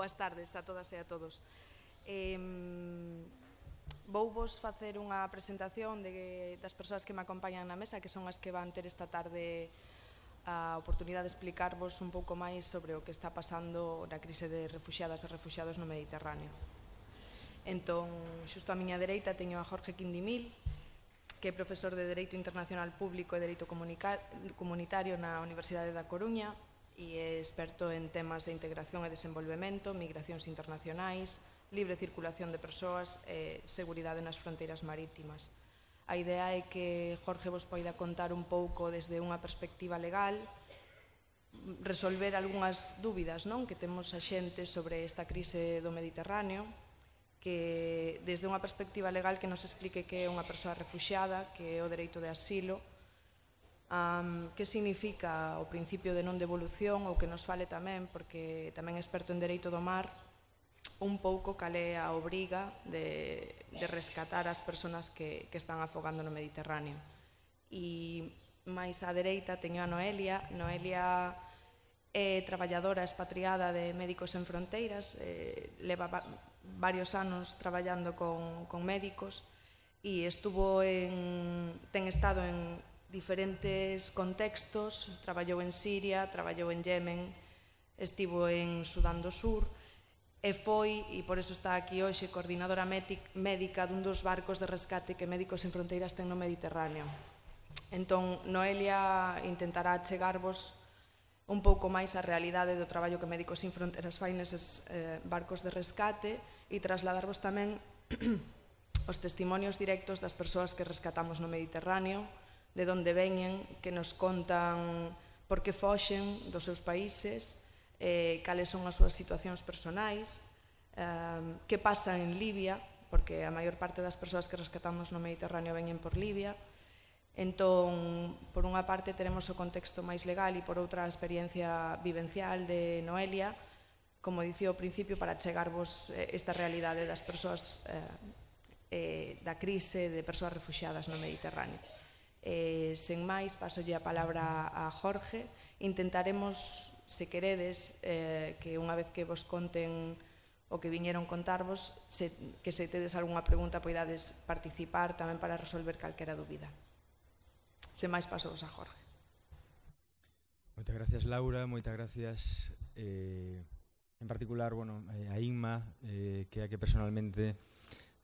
boas tardes a todas e a todos. Eh, vou vos facer unha presentación de, das persoas que me acompañan na mesa, que son as que van ter esta tarde a oportunidade de explicarvos un pouco máis sobre o que está pasando na crise de refugiadas e refugiados no Mediterráneo. Entón, xusto a miña dereita teño a Jorge Quindimil, que é profesor de Dereito Internacional Público e Dereito Comunitario na Universidade da Coruña, e é experto en temas de integración e desenvolvemento, migracións internacionais, libre circulación de persoas e seguridade nas fronteiras marítimas. A idea é que Jorge vos poida contar un pouco desde unha perspectiva legal, resolver algunhas dúbidas non que temos a xente sobre esta crise do Mediterráneo, que desde unha perspectiva legal que nos explique que é unha persoa refugiada, que é o dereito de asilo, um, que significa o principio de non devolución ou que nos fale tamén, porque tamén experto en Dereito do Mar, un pouco calé a obriga de, de rescatar as persoas que, que están afogando no Mediterráneo. E máis á dereita teño a Noelia. Noelia é traballadora expatriada de Médicos en Fronteiras, eh, leva varios anos traballando con, con médicos e estuvo en, ten estado en, diferentes contextos, traballou en Siria, traballou en Yemen, estivo en Sudán do Sur e foi, e por eso está aquí hoxe, coordinadora médica dun dos barcos de rescate que Médicos en Fronteiras ten no Mediterráneo. Entón, Noelia intentará chegarvos un pouco máis a realidade do traballo que Médicos Sin Fronteiras fai neses eh, barcos de rescate e trasladarvos tamén os testimonios directos das persoas que rescatamos no Mediterráneo, de onde veñen, que nos contan por que foxen dos seus países, eh, cales son as súas situacións personais, eh, que pasa en Libia, porque a maior parte das persoas que rescatamos no Mediterráneo veñen por Libia. Entón, por unha parte teremos o contexto máis legal e por outra a experiencia vivencial de Noelia, como dicía ao principio, para chegarvos eh, esta realidade das persoas eh, eh, da crise de persoas refugiadas no Mediterráneo. Eh, sen máis, pasolle a palabra a Jorge. Intentaremos, se queredes, eh, que unha vez que vos conten o que viñeron contarvos, se, que se tedes algunha pregunta poidades participar tamén para resolver calquera dúbida. Se máis pasovos a Jorge. Moitas gracias Laura, moitas gracias eh, en particular bueno, eh, a Inma, eh, que é a que personalmente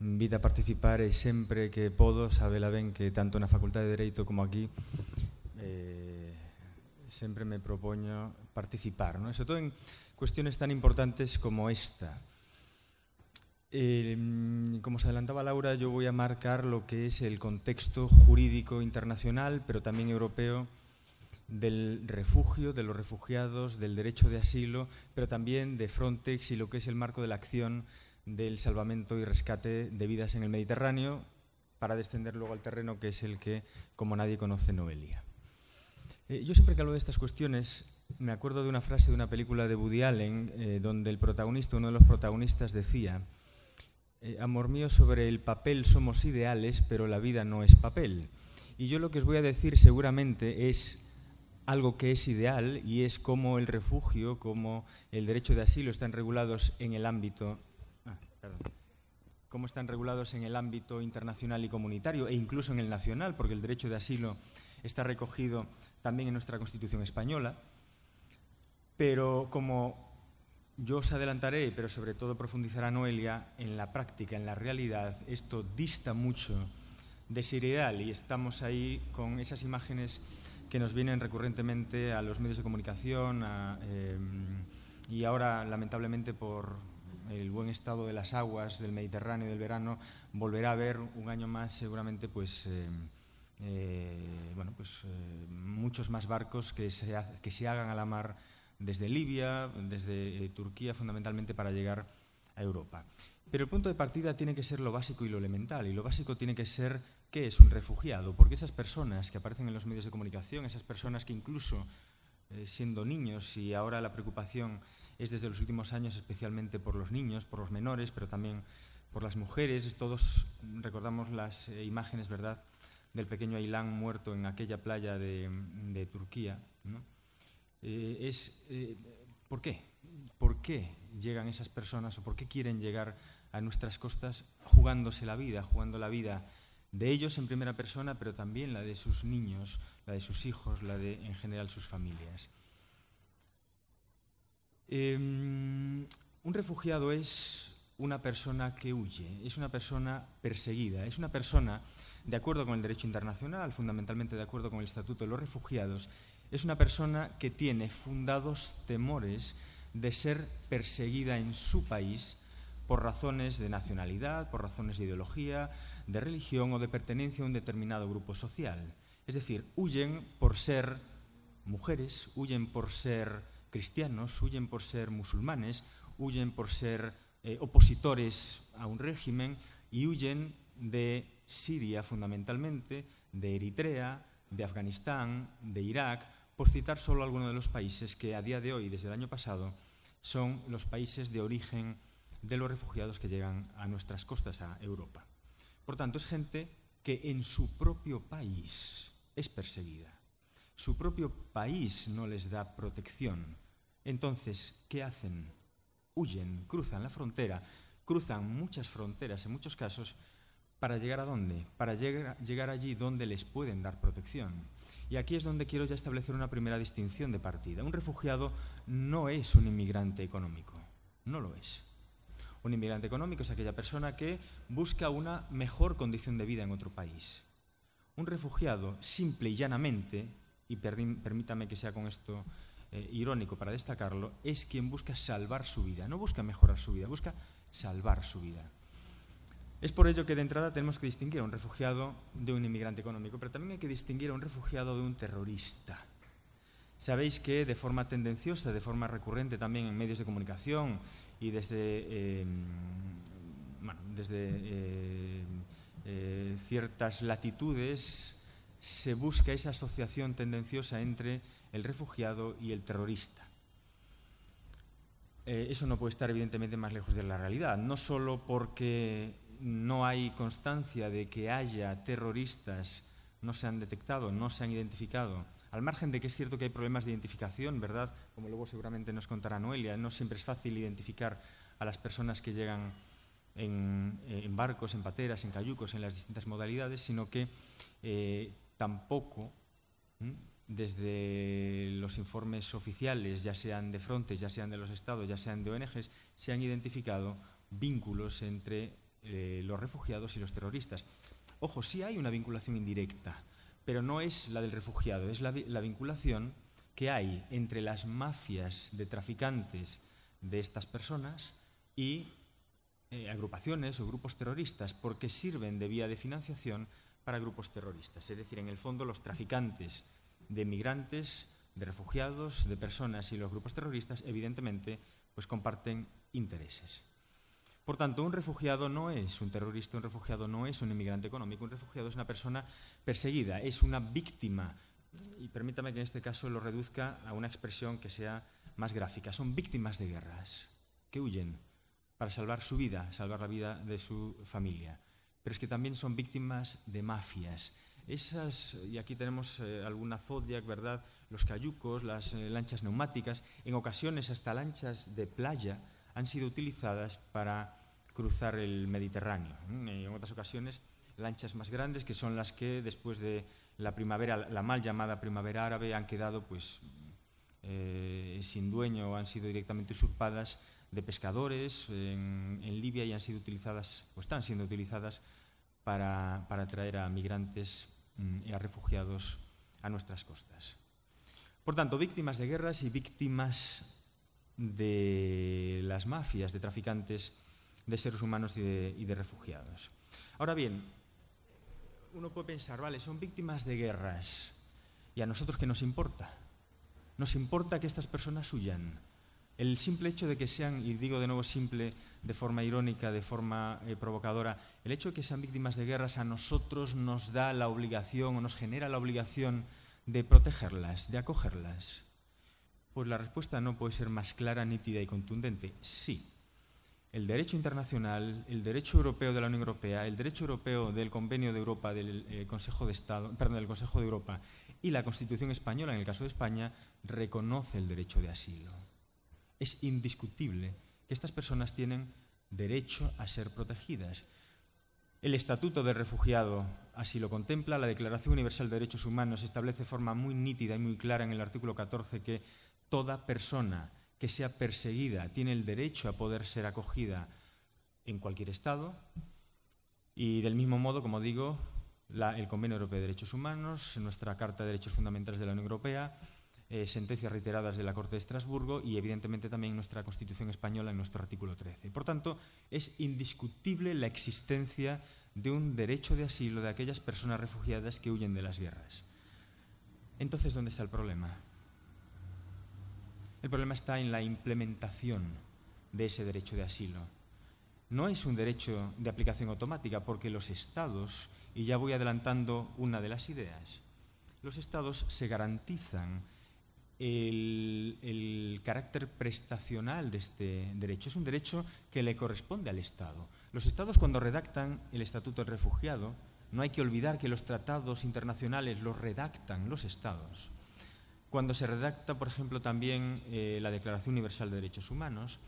invita a participar e sempre que podo, sabela ben que tanto na Facultade de Dereito como aquí eh, sempre me propoño participar, ¿no? sobre todo en cuestiones tan importantes como esta. Eh, como se adelantaba Laura, yo voy a marcar lo que es el contexto jurídico internacional, pero también europeo, del refugio, de los refugiados, del derecho de asilo, pero también de Frontex y lo que es el marco de la acción del salvamento y rescate de vidas en el Mediterráneo, para descender luego al terreno que es el que, como nadie conoce, Noelia. Eh, yo siempre que hablo de estas cuestiones me acuerdo de una frase de una película de Woody Allen eh, donde el protagonista, uno de los protagonistas decía, eh, amor mío, sobre el papel somos ideales, pero la vida no es papel. Y yo lo que os voy a decir seguramente es algo que es ideal y es cómo el refugio, cómo el derecho de asilo están regulados en el ámbito cómo están regulados en el ámbito internacional y comunitario e incluso en el nacional, porque el derecho de asilo está recogido también en nuestra Constitución española, pero como yo os adelantaré, pero sobre todo profundizará Noelia, en la práctica, en la realidad, esto dista mucho de ser ideal y estamos ahí con esas imágenes que nos vienen recurrentemente a los medios de comunicación a, eh, y ahora lamentablemente por el buen estado de las aguas del Mediterráneo del verano volverá a haber un año más seguramente pues eh, eh, bueno, pues, eh, muchos más barcos que se, que se hagan a la mar desde Libia, desde Turquía, fundamentalmente para llegar a Europa. Pero el punto de partida tiene que ser lo básico y lo elemental, y lo básico tiene que ser qué es un refugiado, porque esas personas que aparecen en los medios de comunicación, esas personas que incluso siendo niños, y ahora la preocupación es desde los últimos años especialmente por los niños, por los menores, pero también por las mujeres, todos recordamos las eh, imágenes, ¿verdad?, del pequeño Ailán muerto en aquella playa de, Turquía. ¿no? Eh, es, eh, ¿Por qué? por qué llegan esas personas o por qué quieren llegar a nuestras costas jugándose la vida, jugando la vida de ellos en primera persona, pero también la de sus niños, la de sus hijos, la de en general sus familias. Eh, un refugiado es una persona que huye, es una persona perseguida, es una persona, de acuerdo con el derecho internacional, fundamentalmente de acuerdo con el Estatuto de los Refugiados, es una persona que tiene fundados temores de ser perseguida en su país por razones de nacionalidad, por razones de ideología, de religión o de pertenencia a un determinado grupo social. Es decir, huyen por ser mujeres, huyen por ser cristianos, huyen por ser musulmanes, huyen por ser eh, opositores a un régimen y huyen de Siria fundamentalmente, de Eritrea, de Afganistán, de Irak, por citar solo algunos de los países que a día de hoy, desde el año pasado, son los países de origen de los refugiados que llegan a nuestras costas, a Europa. Por tanto, es gente que en su propio país es perseguida. Su propio país no les da protección. Entonces, ¿qué hacen? Huyen, cruzan la frontera, cruzan muchas fronteras en muchos casos para llegar a dónde? Para llegar, allí donde les pueden dar protección. Y aquí es donde quiero ya establecer una primera distinción de partida. Un refugiado no es un inmigrante económico, no lo es. Un inmigrante económico es aquella persona que busca una mejor condición de vida en otro país. Un refugiado, simple y llanamente, y permítame que sea con esto eh, irónico para destacarlo, es quien busca salvar su vida. No busca mejorar su vida, busca salvar su vida. Es por ello que de entrada tenemos que distinguir a un refugiado de un inmigrante económico, pero también hay que distinguir a un refugiado de un terrorista. Sabéis que de forma tendenciosa, de forma recurrente también en medios de comunicación y desde, eh, bueno, desde eh, eh, ciertas latitudes se busca esa asociación tendenciosa entre el refugiado y el terrorista. Eh, eso no puede estar evidentemente más lejos de la realidad, no solo porque no hay constancia de que haya terroristas, no se han detectado, no se han identificado, al margen de que es cierto que hay problemas de identificación, ¿verdad? Como luego seguramente nos contará Noelia, no siempre es fácil identificar a las personas que llegan en, barcos, en pateras, en cayucos, en las distintas modalidades, sino que eh, tampoco, desde los informes oficiales, ya sean de frontes, ya sean de los estados, ya sean de ONGs, se han identificado vínculos entre eh, los refugiados y los terroristas. Ojo, sí hay una vinculación indirecta pero no es la del refugiado, es la, vinculación que hay entre las mafias de traficantes de estas personas y eh, agrupaciones o grupos terroristas, porque sirven de vía de financiación para grupos terroristas. Es decir, en el fondo los traficantes de migrantes, de refugiados, de personas y los grupos terroristas, evidentemente, pues comparten intereses. Por tanto, un refugiado no es un terrorista, un refugiado no es un inmigrante económico, un refugiado es una persona perseguida, es una víctima. Y permítame que en este caso lo reduzca a una expresión que sea más gráfica. Son víctimas de guerras que huyen para salvar su vida, salvar la vida de su familia. Pero es que también son víctimas de mafias. Esas, y aquí tenemos eh, alguna Zodiac, ¿verdad? Los cayucos, las eh, lanchas neumáticas, en ocasiones hasta lanchas de playa, han sido utilizadas para cruzar el Mediterráneo. En otras ocasiones, lanchas más grandes, que son las que después de la primavera, la mal llamada primavera árabe, han quedado pues, eh, sin dueño han sido directamente usurpadas de pescadores en, Libia y han sido utilizadas, o están siendo utilizadas para, para traer a migrantes mm, y a refugiados a nuestras costas. Por tanto, víctimas de guerras y víctimas de las mafias de traficantes de seres humanos y de, refugiados. Ahora bien, uno puede pensar, vale, son víctimas de guerras. ¿Y a nosotros qué nos importa? Nos importa que estas personas huyan. El simple hecho de que sean, y digo de nuevo simple, de forma irónica, de forma eh, provocadora, el hecho de que sean víctimas de guerras a nosotros nos da la obligación o nos genera la obligación de protegerlas, de acogerlas. Pues la respuesta no puede ser más clara, nítida y contundente. Sí. El derecho internacional, el derecho europeo de la Unión Europea, el derecho europeo del Convenio de Europa del eh, Consejo de Estado, perdón, del Consejo de Europa y la Constitución española, en el caso de España, reconoce el derecho de asilo. Es indiscutible que estas personas tienen derecho a ser protegidas. El Estatuto del Refugiado así lo contempla, la Declaración Universal de Derechos Humanos establece de forma muy nítida y muy clara en el artículo 14 que toda persona que sea perseguida tiene el derecho a poder ser acogida en cualquier Estado y del mismo modo, como digo, el Convenio Europeo de Derechos Humanos, nuestra Carta de Derechos Fundamentales de la Unión Europea, eh, sentencias reiteradas de la Corte de Estrasburgo y evidentemente también nuestra Constitución española en nuestro artículo 13. Por tanto, es indiscutible la existencia de un derecho de asilo de aquellas personas refugiadas que huyen de las guerras. Entonces, ¿dónde está el problema? El problema está en la implementación de ese derecho de asilo. No es un derecho de aplicación automática porque los estados, y ya voy adelantando una de las ideas, los estados se garantizan el, carácter prestacional de este derecho. Es un derecho que le corresponde al Estado. Los Estados cuando redactan el Estatuto del Refugiado, no hay que olvidar que los tratados internacionales los redactan los Estados. Cuando se redacta, por ejemplo, también eh, la Declaración Universal de Derechos Humanos,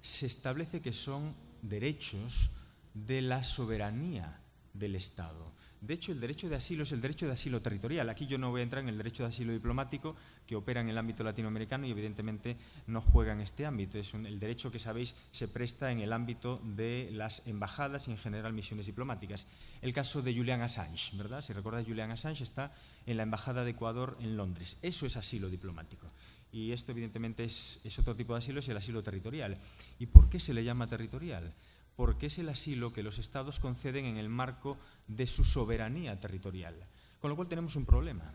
se establece que son derechos de la soberanía del Estado. De hecho, el derecho de asilo es el derecho de asilo territorial. Aquí yo no voy a entrar en el derecho de asilo diplomático, que opera en el ámbito latinoamericano y evidentemente no juega en este ámbito. Es un, el derecho que sabéis se presta en el ámbito de las embajadas y en general misiones diplomáticas. El caso de Julian Assange, ¿verdad? Si recordáis, Julian Assange está en la Embajada de Ecuador en Londres. Eso es asilo diplomático. Y esto evidentemente es, es otro tipo de asilo, es el asilo territorial. ¿Y por qué se le llama territorial? Porque es el asilo que los estados conceden en el marco de su soberanía territorial. Con lo cual tenemos un problema,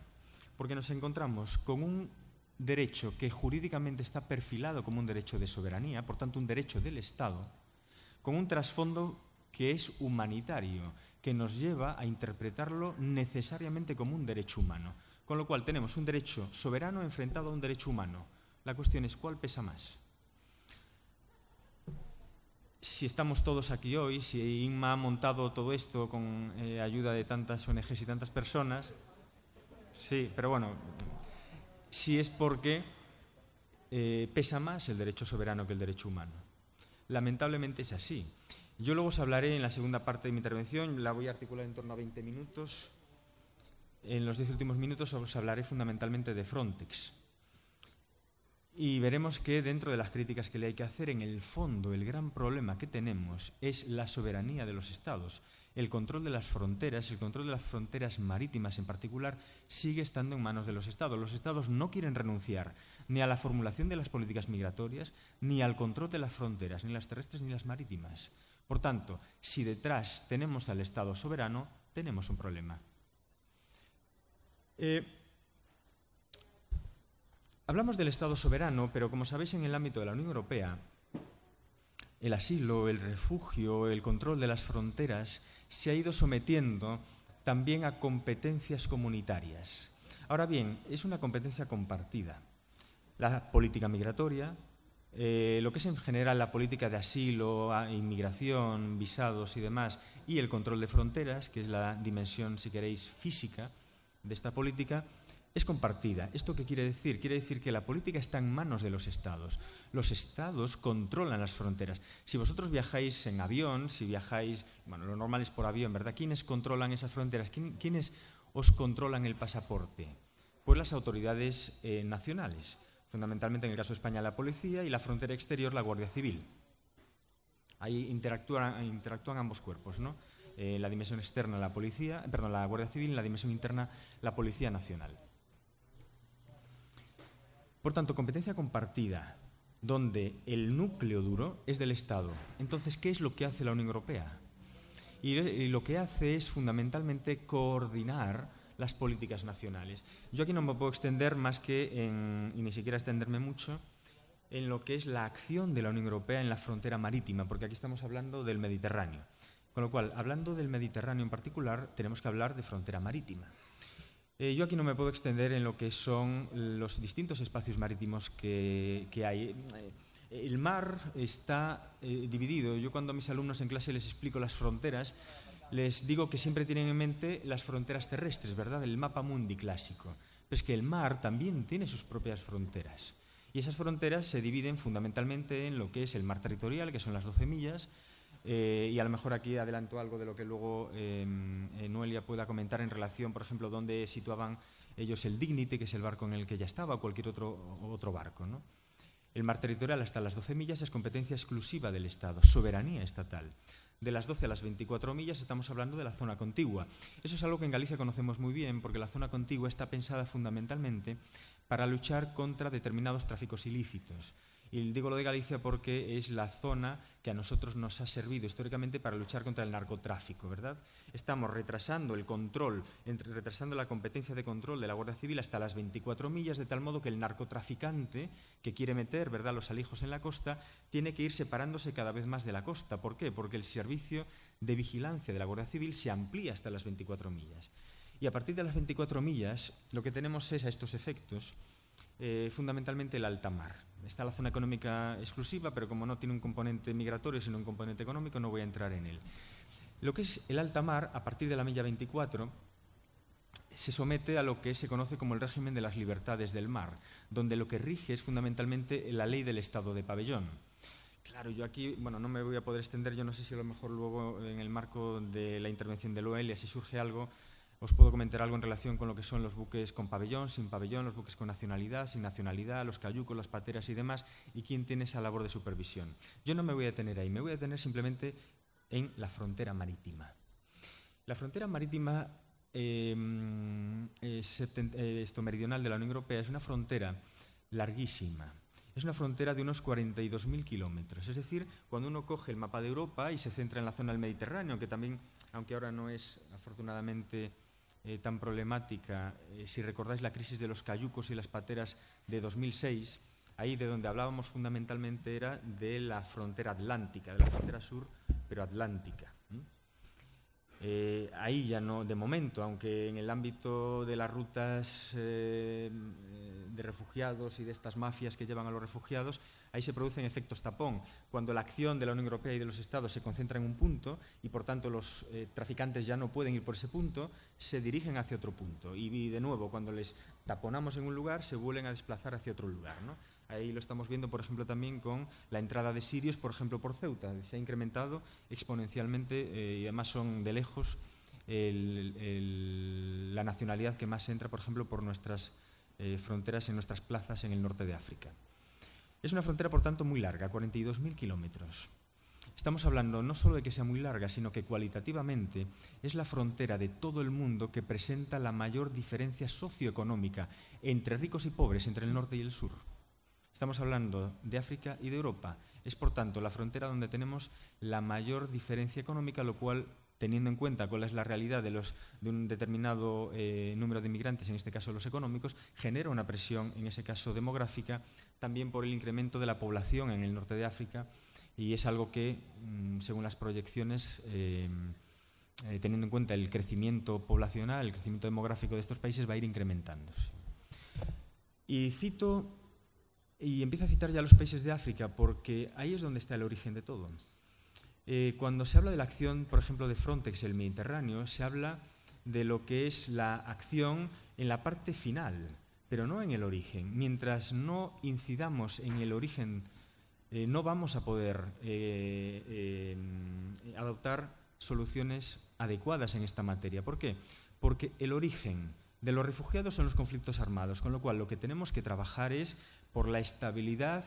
porque nos encontramos con un derecho que jurídicamente está perfilado como un derecho de soberanía, por tanto un derecho del Estado, con un trasfondo que es humanitario, que nos lleva a interpretarlo necesariamente como un derecho humano. Con lo cual tenemos un derecho soberano enfrentado a un derecho humano. La cuestión es cuál pesa más si estamos todos aquí hoy, si Inma ha montado todo esto con eh, ayuda de tantas ONGs y tantas personas, sí, pero bueno, si es porque eh, pesa más el derecho soberano que el derecho humano. Lamentablemente es así. Yo luego os hablaré en la segunda parte de mi intervención, la voy a articular en torno a 20 minutos. En los 10 últimos minutos os hablaré fundamentalmente de Frontex. Y veremos que dentro de las críticas que le hay que hacer, en el fondo, el gran problema que tenemos es la soberanía de los estados. El control de las fronteras, el control de las fronteras marítimas en particular, sigue estando en manos de los estados. Los estados no quieren renunciar ni a la formulación de las políticas migratorias, ni al control de las fronteras, ni las terrestres ni las marítimas. Por tanto, si detrás tenemos al Estado soberano, tenemos un problema. Eh, Hablamos del Estado soberano, pero como sabéis en el ámbito de la Unión Europea, el asilo, el refugio, el control de las fronteras se ha ido sometiendo también a competencias comunitarias. Ahora bien, es una competencia compartida. La política migratoria, eh, lo que es en general la política de asilo, inmigración, visados y demás, y el control de fronteras, que es la dimensión, si queréis, física de esta política, es compartida. ¿Esto qué quiere decir? Quiere decir que la política está en manos de los estados. Los estados controlan las fronteras. Si vosotros viajáis en avión, si viajáis, bueno, lo normal es por avión, ¿verdad? ¿Quiénes controlan esas fronteras? ¿Quiénes os controlan el pasaporte? Pues las autoridades eh, nacionales. Fundamentalmente en el caso de España la policía y la frontera exterior la Guardia Civil. Ahí interactúan, interactúan ambos cuerpos, ¿no? Eh, la dimensión externa la policía, perdón, la Guardia Civil, la dimensión interna la Policía Nacional. Por tanto, competencia compartida, donde el núcleo duro es del Estado. Entonces, ¿qué es lo que hace la Unión Europea? Y lo que hace es fundamentalmente coordinar las políticas nacionales. Yo aquí no me puedo extender más que, en, y ni siquiera extenderme mucho, en lo que es la acción de la Unión Europea en la frontera marítima, porque aquí estamos hablando del Mediterráneo. Con lo cual, hablando del Mediterráneo en particular, tenemos que hablar de frontera marítima. Eh, yo aquí no me puedo extender en lo que son los distintos espacios marítimos que, hay. Eh, el mar está eh, dividido. Yo cuando a mis alumnos en clase les explico las fronteras, les digo que siempre tienen en mente las fronteras terrestres, ¿verdad? El mapa mundi clásico. Pero es que el mar también tiene sus propias fronteras. Y esas fronteras se dividen fundamentalmente en lo que es el mar territorial, que son las 12 millas, eh, y a lo mejor aquí adelanto algo de lo que luego eh, Noelia pueda comentar en relación, por ejemplo, dónde situaban ellos el Dignity, que es el barco en el que ya estaba, o cualquier otro, otro barco. El mar territorial hasta las 12 millas es competencia exclusiva del Estado, soberanía estatal. De las 12 a las 24 millas estamos hablando de la zona contigua. Eso es algo que en Galicia conocemos muy bien porque la zona contigua está pensada fundamentalmente para luchar contra determinados tráficos ilícitos. Y digo lo de Galicia porque es la zona que a nosotros nos ha servido históricamente para luchar contra el narcotráfico, ¿verdad? Estamos retrasando el control, retrasando la competencia de control de la Guardia Civil hasta las 24 millas, de tal modo que el narcotraficante que quiere meter, ¿verdad?, los alijos en la costa, tiene que ir separándose cada vez más de la costa. ¿Por qué? Porque el servicio de vigilancia de la Guardia Civil se amplía hasta las 24 millas. Y a partir de las 24 millas, lo que tenemos es a estos efectos eh, fundamentalmente el alta mar. Está la zona económica exclusiva, pero como no tiene un componente migratorio, sino un componente económico, no voy a entrar en él. Lo que es el alta mar, a partir de la milla 24, se somete a lo que se conoce como el régimen de las libertades del mar, donde lo que rige es fundamentalmente la ley del estado de pabellón. Claro, yo aquí, bueno, no me voy a poder extender, yo no sé si a lo mejor luego en el marco de la intervención de Loelia, si surge algo, os puedo comentar algo en relación con lo que son los buques con pabellón, sin pabellón, los buques con nacionalidad, sin nacionalidad, los cayucos, las pateras y demás, y quién tiene esa labor de supervisión. Yo no me voy a detener ahí, me voy a detener simplemente en la frontera marítima. La frontera marítima eh, meridional de la Unión Europea es una frontera larguísima. Es una frontera de unos 42.000 kilómetros. Es decir, cuando uno coge el mapa de Europa y se centra en la zona del Mediterráneo, que también, aunque ahora no es afortunadamente eh, tan problemática, eh, si recordáis la crisis de los cayucos y las pateras de 2006, ahí de donde hablábamos fundamentalmente era de la frontera atlántica, de la frontera sur, pero atlántica. Eh, ahí ya no, de momento, aunque en el ámbito de las rutas de refugiados y de estas mafias que llevan a los refugiados, ahí se producen efectos tapón, cuando la acción de la Unión Europea y de los Estados se concentra en un punto y por tanto los eh, traficantes ya no pueden ir por ese punto, se dirigen hacia otro punto. Y, de nuevo, cuando les taponamos en un lugar, se vuelven a desplazar hacia otro lugar. Ahí lo estamos viendo, por ejemplo, también con la entrada de sirios, por ejemplo, por Ceuta. Se ha incrementado exponencialmente eh, y además son de lejos la nacionalidad que más entra, por ejemplo, por nuestras eh, fronteras en nuestras plazas en el norte de África. Es una frontera, por tanto, muy larga, 42.000 kilómetros. Estamos hablando no solo de que sea muy larga, sino que cualitativamente es la frontera de todo el mundo que presenta la mayor diferencia socioeconómica entre ricos y pobres, entre el norte y el sur. Estamos hablando de África y de Europa. Es, por tanto, la frontera donde tenemos la mayor diferencia económica, lo cual teniendo en cuenta cuál es la realidad de, los, de un determinado eh, número de inmigrantes, en este caso los económicos, genera una presión, en ese caso demográfica, también por el incremento de la población en el norte de África, y es algo que, mm, según las proyecciones, eh, eh, teniendo en cuenta el crecimiento poblacional, el crecimiento demográfico de estos países, va a ir incrementándose. Y cito, y empiezo a citar ya los países de África, porque ahí es donde está el origen de todo. Eh, cuando se habla de la acción, por ejemplo, de Frontex en el Mediterráneo, se habla de lo que es la acción en la parte final, pero no en el origen. Mientras no incidamos en el origen, eh, no vamos a poder eh, adoptar soluciones adecuadas en esta materia. ¿Por qué? Porque el origen de los refugiados son los conflictos armados, con lo cual lo que tenemos que trabajar es por la estabilidad,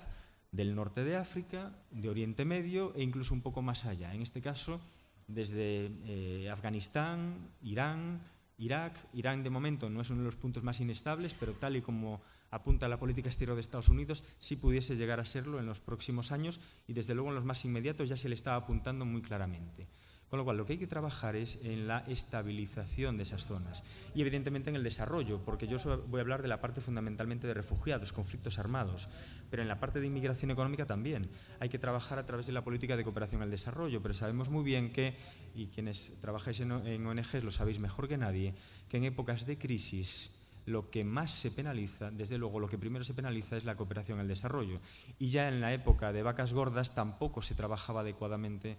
del norte de África, de Oriente Medio e incluso un poco más allá. En este caso, desde eh, Afganistán, Irán, Irak. Irán de momento no es uno de los puntos más inestables, pero tal y como apunta la política exterior de Estados Unidos, sí pudiese llegar a serlo en los próximos años y desde luego en los más inmediatos ya se le está apuntando muy claramente. Con lo cual, lo que hay que trabajar es en la estabilización de esas zonas y evidentemente en el desarrollo, porque yo voy a hablar de la parte fundamentalmente de refugiados, conflictos armados, pero en la parte de inmigración económica también. Hay que trabajar a través de la política de cooperación al desarrollo, pero sabemos muy bien que, y quienes trabajáis en ONGs lo sabéis mejor que nadie, que en épocas de crisis lo que más se penaliza, desde luego lo que primero se penaliza es la cooperación al desarrollo. Y ya en la época de vacas gordas tampoco se trabajaba adecuadamente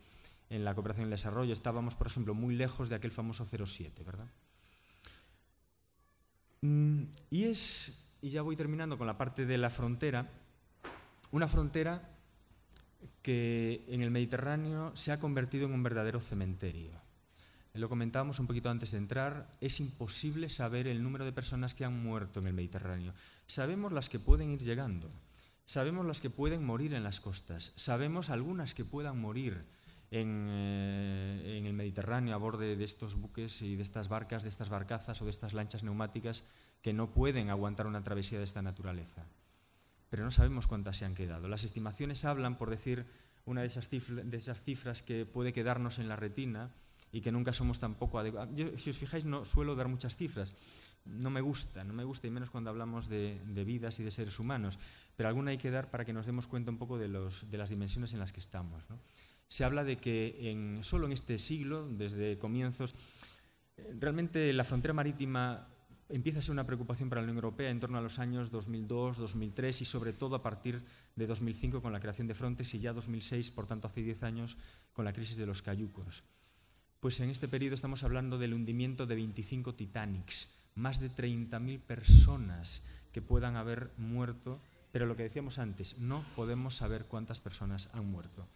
en la cooperación y el desarrollo. Estábamos, por ejemplo, muy lejos de aquel famoso 07, ¿verdad? Mm, y es, y ya voy terminando con la parte de la frontera, Una frontera que en el Mediterráneo se ha convertido en un verdadero cementerio. Lo comentábamos un poquito antes de entrar, es imposible saber el número de personas que han muerto en el Mediterráneo. Sabemos las que pueden ir llegando, sabemos las que pueden morir en las costas, sabemos algunas que puedan morir en, eh, en el Mediterráneo a borde de estos buques y de estas barcas, de estas barcazas o de estas lanchas neumáticas que no pueden aguantar una travesía de esta naturaleza. Pero no sabemos cuántas se han quedado. Las estimaciones hablan, por decir una de esas, cifras, de esas cifras que puede quedarnos en la retina y que nunca somos tampoco adecuados. si os fijáis, no suelo dar muchas cifras. No me gusta, no me gusta, y menos cuando hablamos de, de vidas y de seres humanos. Pero alguna hay que dar para que nos demos cuenta un poco de, los, de las dimensiones en las que estamos. ¿no? Se habla de que solo en este siglo, desde comienzos, eh, realmente la frontera marítima empieza a ser una preocupación para la Unión Europea en torno a los años 2002, 2003 y sobre todo a partir de 2005 con la creación de Frontex y ya 2006, por tanto hace 10 años, con la crisis de los cayucos. Pues en este periodo estamos hablando del hundimiento de 25 Titanics, más de 30.000 personas que puedan haber muerto, pero lo que decíamos antes, no podemos saber cuántas personas han muerto.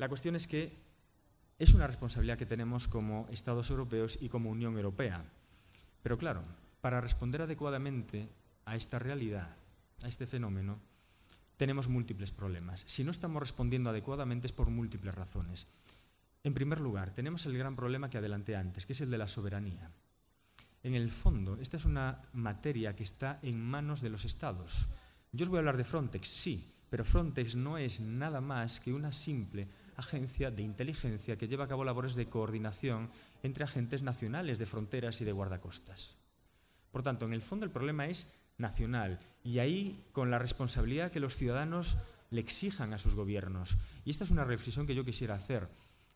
La cuestión es que es una responsabilidad que tenemos como Estados europeos y como Unión Europea. Pero claro, para responder adecuadamente a esta realidad, a este fenómeno, tenemos múltiples problemas. Si no estamos respondiendo adecuadamente es por múltiples razones. En primer lugar, tenemos el gran problema que adelanté antes, que es el de la soberanía. En el fondo, esta es una materia que está en manos de los estados. Yo os voy a hablar de Frontex, sí, pero Frontex no es nada más que una simple agencia de inteligencia que lleva a cabo labores de coordinación entre agentes nacionales de fronteras y de guardacostas. Por tanto, en el fondo el problema es nacional y ahí con la responsabilidad que los ciudadanos le exijan a sus gobiernos. Y esta es una reflexión que yo quisiera hacer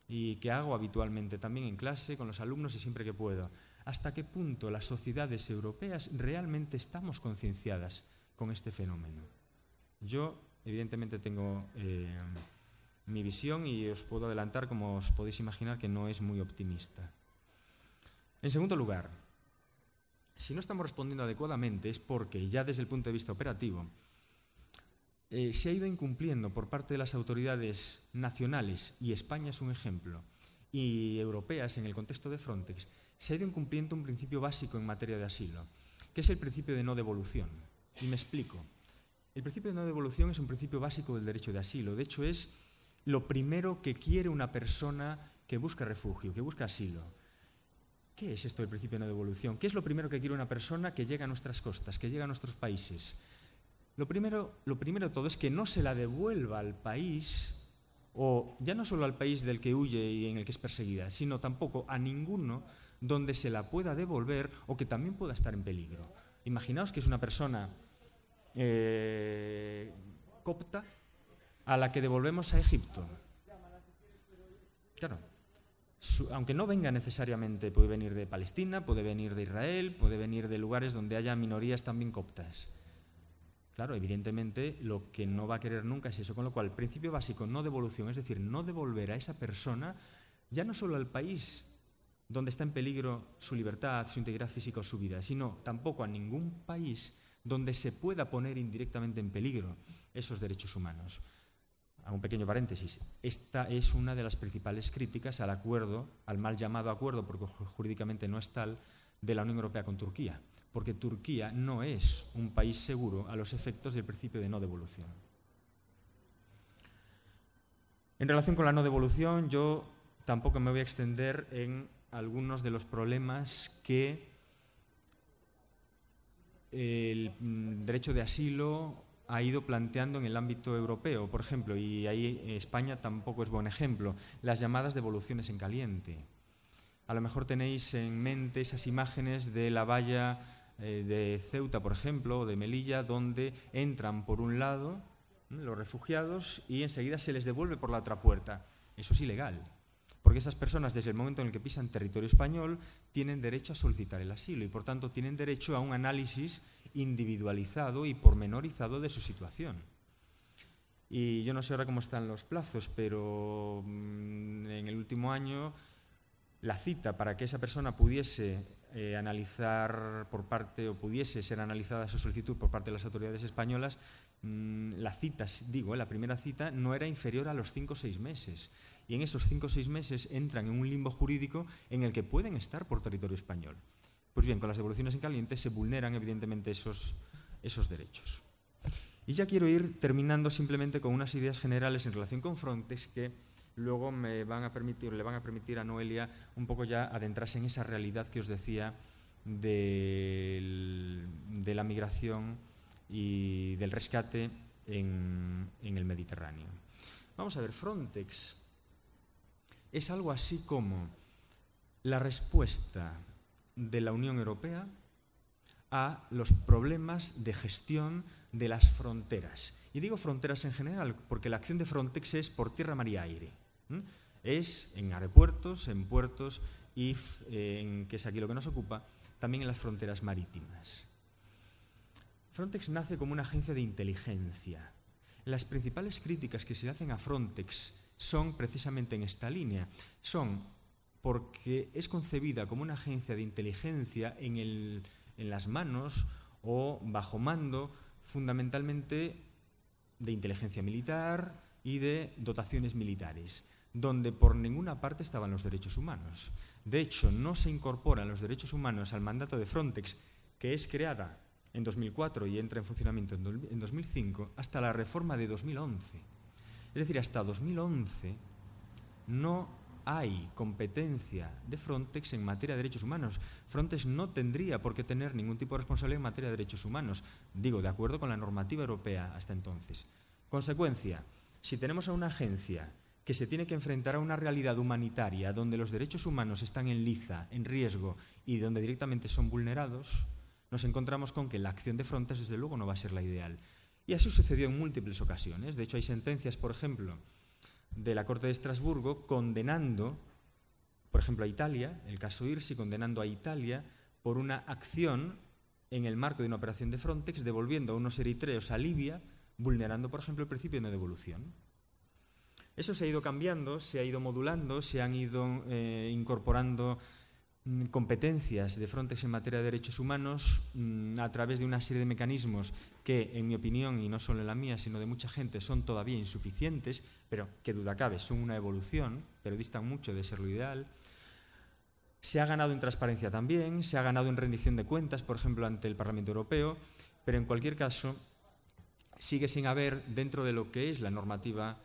y que hago habitualmente también en clase con los alumnos y siempre que puedo. ¿Hasta qué punto las sociedades europeas realmente estamos concienciadas con este fenómeno? Yo, evidentemente, tengo eh, mi visión y os puedo adelantar, como os podéis imaginar, que no es muy optimista. En segundo lugar, si no estamos respondiendo adecuadamente es porque ya desde el punto de vista operativo eh, se ha ido incumpliendo por parte de las autoridades nacionales, y España es un ejemplo, y europeas en el contexto de Frontex, se ha ido incumpliendo un principio básico en materia de asilo, que es el principio de no devolución. Y me explico. El principio de no devolución es un principio básico del derecho de asilo. De hecho, es lo primero que quiere una persona que busca refugio, que busca asilo. ¿Qué es esto del principio de no devolución? ¿Qué es lo primero que quiere una persona que llega a nuestras costas, que llega a nuestros países? Lo primero, lo primero de todo es que no se la devuelva al país, o ya no solo al país del que huye y en el que es perseguida, sino tampoco a ninguno donde se la pueda devolver o que también pueda estar en peligro. Imaginaos que es una persona eh, copta a la que devolvemos a Egipto. Claro, aunque no venga necesariamente, puede venir de Palestina, puede venir de Israel, puede venir de lugares donde haya minorías también coptas. Claro, evidentemente lo que no va a querer nunca es eso, con lo cual el principio básico no devolución, es decir, no devolver a esa persona ya no solo al país donde está en peligro su libertad, su integridad física o su vida, sino tampoco a ningún país donde se pueda poner indirectamente en peligro esos derechos humanos un pequeño paréntesis, esta es una de las principales críticas al acuerdo, al mal llamado acuerdo, porque jurídicamente no es tal, de la Unión Europea con Turquía, porque Turquía no es un país seguro a los efectos del principio de no devolución. En relación con la no devolución, yo tampoco me voy a extender en algunos de los problemas que el mm, derecho de asilo ha ido planteando en el ámbito europeo, por ejemplo, y ahí España tampoco es buen ejemplo, las llamadas devoluciones en caliente. A lo mejor tenéis en mente esas imágenes de la valla eh, de Ceuta, por ejemplo, o de Melilla, donde entran por un lado los refugiados y enseguida se les devuelve por la otra puerta. Eso es ilegal, porque esas personas desde el momento en el que pisan territorio español tienen derecho a solicitar el asilo y por tanto tienen derecho a un análisis individualizado y pormenorizado de su situación. Y yo no sé ahora cómo están los plazos, pero mm, en el último año la cita para que esa persona pudiese eh, analizar por parte, o pudiese ser analizada su solicitud por parte de las autoridades españolas, la cita, digo, eh, la primera cita no era inferior a los cinco o seis meses. Y en esos cinco o seis meses entran en un limbo jurídico en el que pueden estar por territorio español. Pues bien, con las devoluciones en caliente se vulneran evidentemente esos, esos derechos. Y ya quiero ir terminando simplemente con unas ideas generales en relación con Frontex que luego me van a permitir, le van a permitir a Noelia un poco ya adentrarse en esa realidad que os decía de la migración y del rescate en, el Mediterráneo. Vamos a ver, Frontex es algo así como la respuesta de la Unión Europea a los problemas de gestión de las fronteras. Y digo fronteras en general porque la acción de Frontex es por tierra, mar y aire. Es en aeropuertos, en puertos y, eh, que es aquí lo que nos ocupa, también en las fronteras marítimas. Frontex nace como una agencia de inteligencia. Las principales críticas que se hacen a Frontex son precisamente en esta línea. Son porque es concebida como una agencia de inteligencia en, las manos o bajo mando fundamentalmente de inteligencia militar y de dotaciones militares donde por ninguna parte estaban los derechos humanos. De hecho, no se incorporan los derechos humanos al mandato de Frontex, que es creada en 2004 y entra en funcionamiento en 2005, hasta la reforma de 2011. Es decir, hasta 2011 no hay competencia de Frontex en materia de derechos humanos. Frontex no tendría por qué tener ningún tipo de responsabilidad en materia de derechos humanos, digo, de acuerdo con la normativa europea hasta entonces. Consecuencia, si tenemos a una agencia que se tiene que enfrentar a una realidad humanitaria donde los derechos humanos están en liza, en riesgo y donde directamente son vulnerados, nos encontramos con que la acción de Frontex desde luego no va a ser la ideal. Y así sucedió en múltiples ocasiones. De hecho, hay sentencias, por ejemplo, de la Corte de Estrasburgo condenando, por ejemplo, a Italia, el caso Irsi, condenando a Italia por una acción en el marco de una operación de Frontex, devolviendo a unos eritreos a Libia, vulnerando, por ejemplo, el principio de devolución. Eso se ha ido cambiando, se ha ido modulando, se han ido eh, incorporando competencias de Frontex en materia de derechos humanos mm, a través de una serie de mecanismos que, en mi opinión, y no solo en la mía, sino de mucha gente, son todavía insuficientes, pero que duda cabe, son una evolución, pero distan mucho de ser lo ideal. Se ha ganado en transparencia también, se ha ganado en rendición de cuentas, por ejemplo, ante el Parlamento Europeo, pero en cualquier caso sigue sin haber, dentro de lo que es la normativa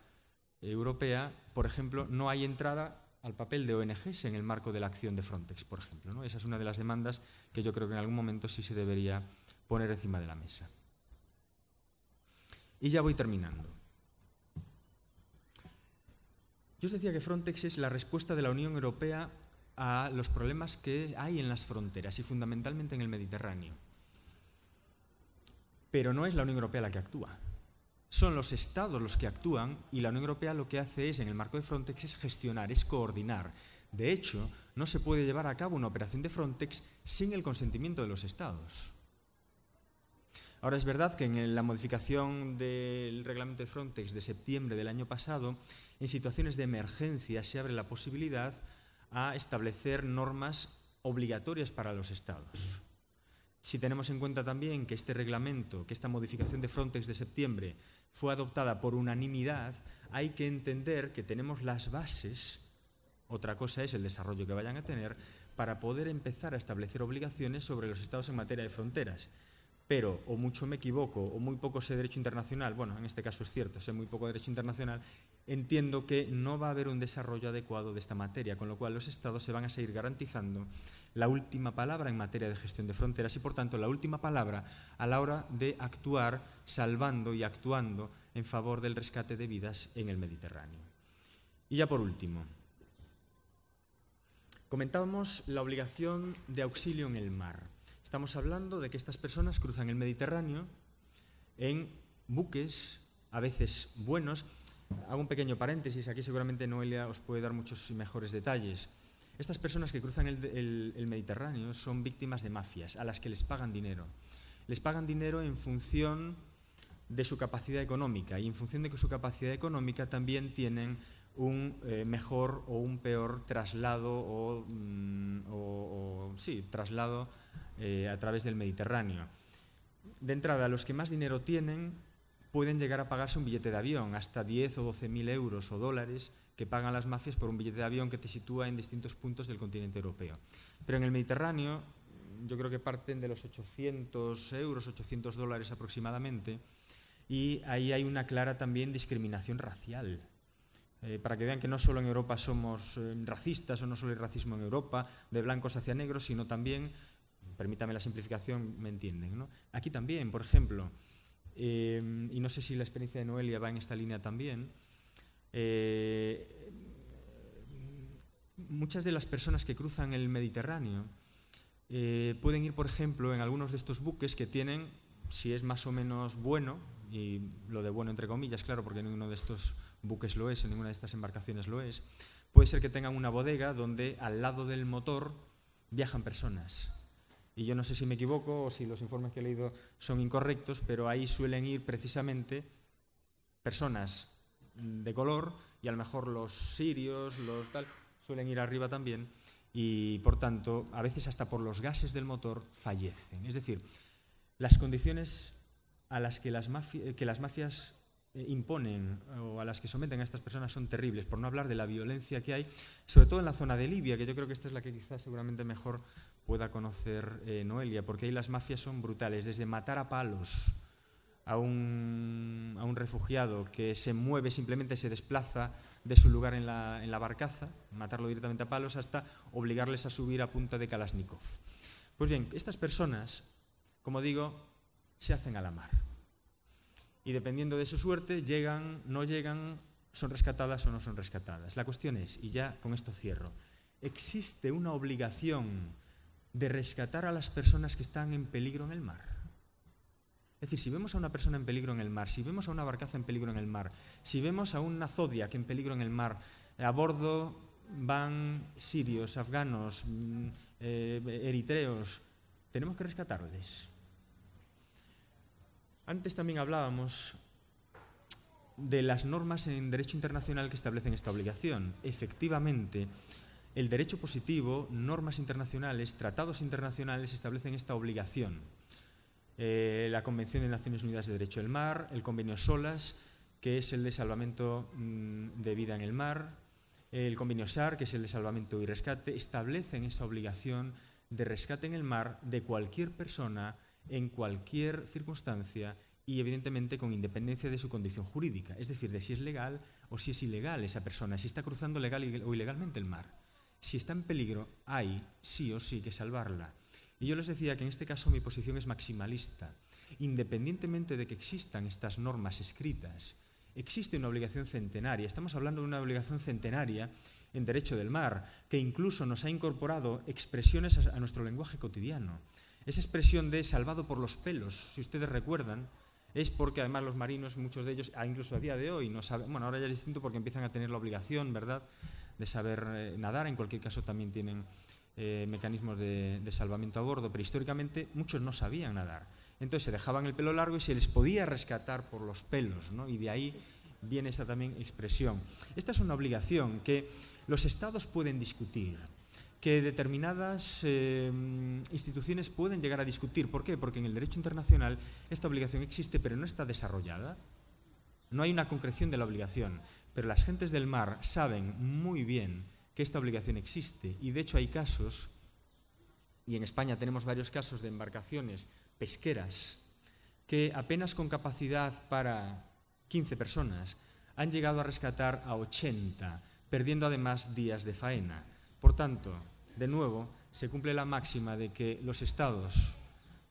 europea, por ejemplo, no hay entrada al papel de ONGs en el marco de la acción de Frontex, por ejemplo. ¿no? Esa es una de las demandas que yo creo que en algún momento sí se debería poner encima de la mesa. Y ya voy terminando. Yo os decía que Frontex es la respuesta de la Unión Europea a los problemas que hay en las fronteras y fundamentalmente en el Mediterráneo. Pero no es la Unión Europea la que actúa son los estados los que actúan y la Unión Europea lo que hace es, en el marco de Frontex, es gestionar, es coordinar. De hecho, no se puede llevar a cabo una operación de Frontex sin el consentimiento de los estados. Ahora es verdad que en la modificación del reglamento de Frontex de septiembre del año pasado, en situaciones de emergencia se abre la posibilidad a establecer normas obligatorias para los estados. Si tenemos en cuenta también que este reglamento, que esta modificación de Frontex de septiembre fue adoptada por unanimidad, hay que entender que tenemos las bases, otra cosa es el desarrollo que vayan a tener, para poder empezar a establecer obligaciones sobre los estados en materia de fronteras. Pero o mucho me equivoco o muy poco sé derecho internacional, bueno, en este caso es cierto, sé muy poco derecho internacional, entiendo que no va a haber un desarrollo adecuado de esta materia, con lo cual los estados se van a seguir garantizando la última palabra en materia de gestión de fronteras y, por tanto, la última palabra a la hora de actuar salvando y actuando en favor del rescate de vidas en el Mediterráneo. Y ya por último, comentábamos la obligación de auxilio en el mar. Estamos hablando de que estas personas cruzan el Mediterráneo en buques, a veces buenos. Hago un pequeño paréntesis, aquí seguramente Noelia os puede dar muchos mejores detalles. Estas personas que cruzan el, Mediterráneo son víctimas de mafias a las que les pagan dinero. Les pagan dinero en función de su capacidad económica y en función de su capacidad económica también tienen un eh, mejor o un peor traslado o, mm, sí, traslado eh, a través del Mediterráneo. De entrada, los que más dinero tienen pueden llegar a pagarse un billete de avión, hasta 10 o 12 mil euros o dólares que pagan las mafias por un billete de avión que te sitúa en distintos puntos del continente europeo. Pero en el Mediterráneo, yo creo que parten de los 800 euros, 800 dólares aproximadamente, y ahí hay una clara también discriminación racial. Eh, para que vean que no solo en Europa somos eh, racistas o no solo hay racismo en Europa, de blancos hacia negros, sino también, permítame la simplificación, me entienden. ¿no? Aquí también, por ejemplo, eh, y no sé si la experiencia de Noelia va en esta línea también, eh, muchas de las personas que cruzan el Mediterráneo eh, pueden ir, por ejemplo, en algunos de estos buques que tienen, si es más o menos bueno, y lo de bueno entre comillas, claro, porque ninguno de estos buques lo es, en ninguna de estas embarcaciones lo es, puede ser que tengan una bodega donde al lado del motor viajan personas. Y yo no sé si me equivoco o si los informes que he leído son incorrectos, pero ahí suelen ir precisamente personas de color y a lo mejor los sirios, los tal, suelen ir arriba también y por tanto a veces hasta por los gases del motor fallecen. Es decir, las condiciones a las que las, mafi que las mafias eh, imponen o a las que someten a estas personas son terribles, por no hablar de la violencia que hay, sobre todo en la zona de Libia, que yo creo que esta es la que quizás seguramente mejor pueda conocer eh, Noelia, porque ahí las mafias son brutales, desde matar a palos a un, a un, refugiado que se mueve, simplemente se desplaza de su lugar en la, en la barcaza, matarlo directamente a palos, hasta obligarles a subir a punta de Kalashnikov. Pues bien, estas personas, como digo, se hacen a la mar. Y dependiendo de su suerte, llegan, no llegan, son rescatadas o no son rescatadas. La cuestión es, y ya con esto cierro, ¿existe una obligación de rescatar a las personas que están en peligro en el mar? Es decir, si vemos a una persona en peligro en el mar, si vemos a una barcaza en peligro en el mar, si vemos a una Zodiac en peligro en el mar, a bordo van sirios, afganos, mm, eh, eritreos, tenemos que rescatarles. Antes también hablábamos de las normas en derecho internacional que establecen esta obligación. Efectivamente, el derecho positivo, normas internacionales, tratados internacionales establecen esta obligación eh, la Convención de Naciones Unidas de Derecho del Mar, el Convenio SOLAS, que es el de salvamento mmm, de vida en el mar, el Convenio SAR, que es el de salvamento y rescate, establecen esa obligación de rescate en el mar de cualquier persona en cualquier circunstancia y evidentemente con independencia de su condición jurídica, es decir, de si es legal o si es ilegal esa persona, si está cruzando legal o ilegalmente el mar. Si está en peligro, hay sí o sí que salvarla. Y yo les decía que en este caso mi posición es maximalista. Independientemente de que existan estas normas escritas, existe una obligación centenaria. Estamos hablando de una obligación centenaria en derecho del mar, que incluso nos ha incorporado expresiones a nuestro lenguaje cotidiano. Esa expresión de salvado por los pelos, si ustedes recuerdan, es porque además los marinos, muchos de ellos, incluso a día de hoy, no saben, bueno, ahora ya es distinto porque empiezan a tener la obligación, ¿verdad?, de saber eh, nadar, en cualquier caso también tienen eh, mecanismos de, de, salvamento a bordo, pero históricamente muchos no sabían nadar. Entonces se dejaban el pelo largo y se les podía rescatar por los pelos, ¿no? y de ahí viene esta también expresión. Esta es una obligación que los estados pueden discutir, que determinadas eh, instituciones pueden llegar a discutir. ¿Por qué? Porque en el derecho internacional esta obligación existe, pero no está desarrollada. No hay una concreción de la obligación, pero las gentes del mar saben muy bien que esta obligación existe y de hecho hay casos, y en España tenemos varios casos de embarcaciones pesqueras que apenas con capacidad para 15 personas han llegado a rescatar a 80, perdiendo además días de faena. Por tanto, de nuevo, se cumple la máxima de que los estados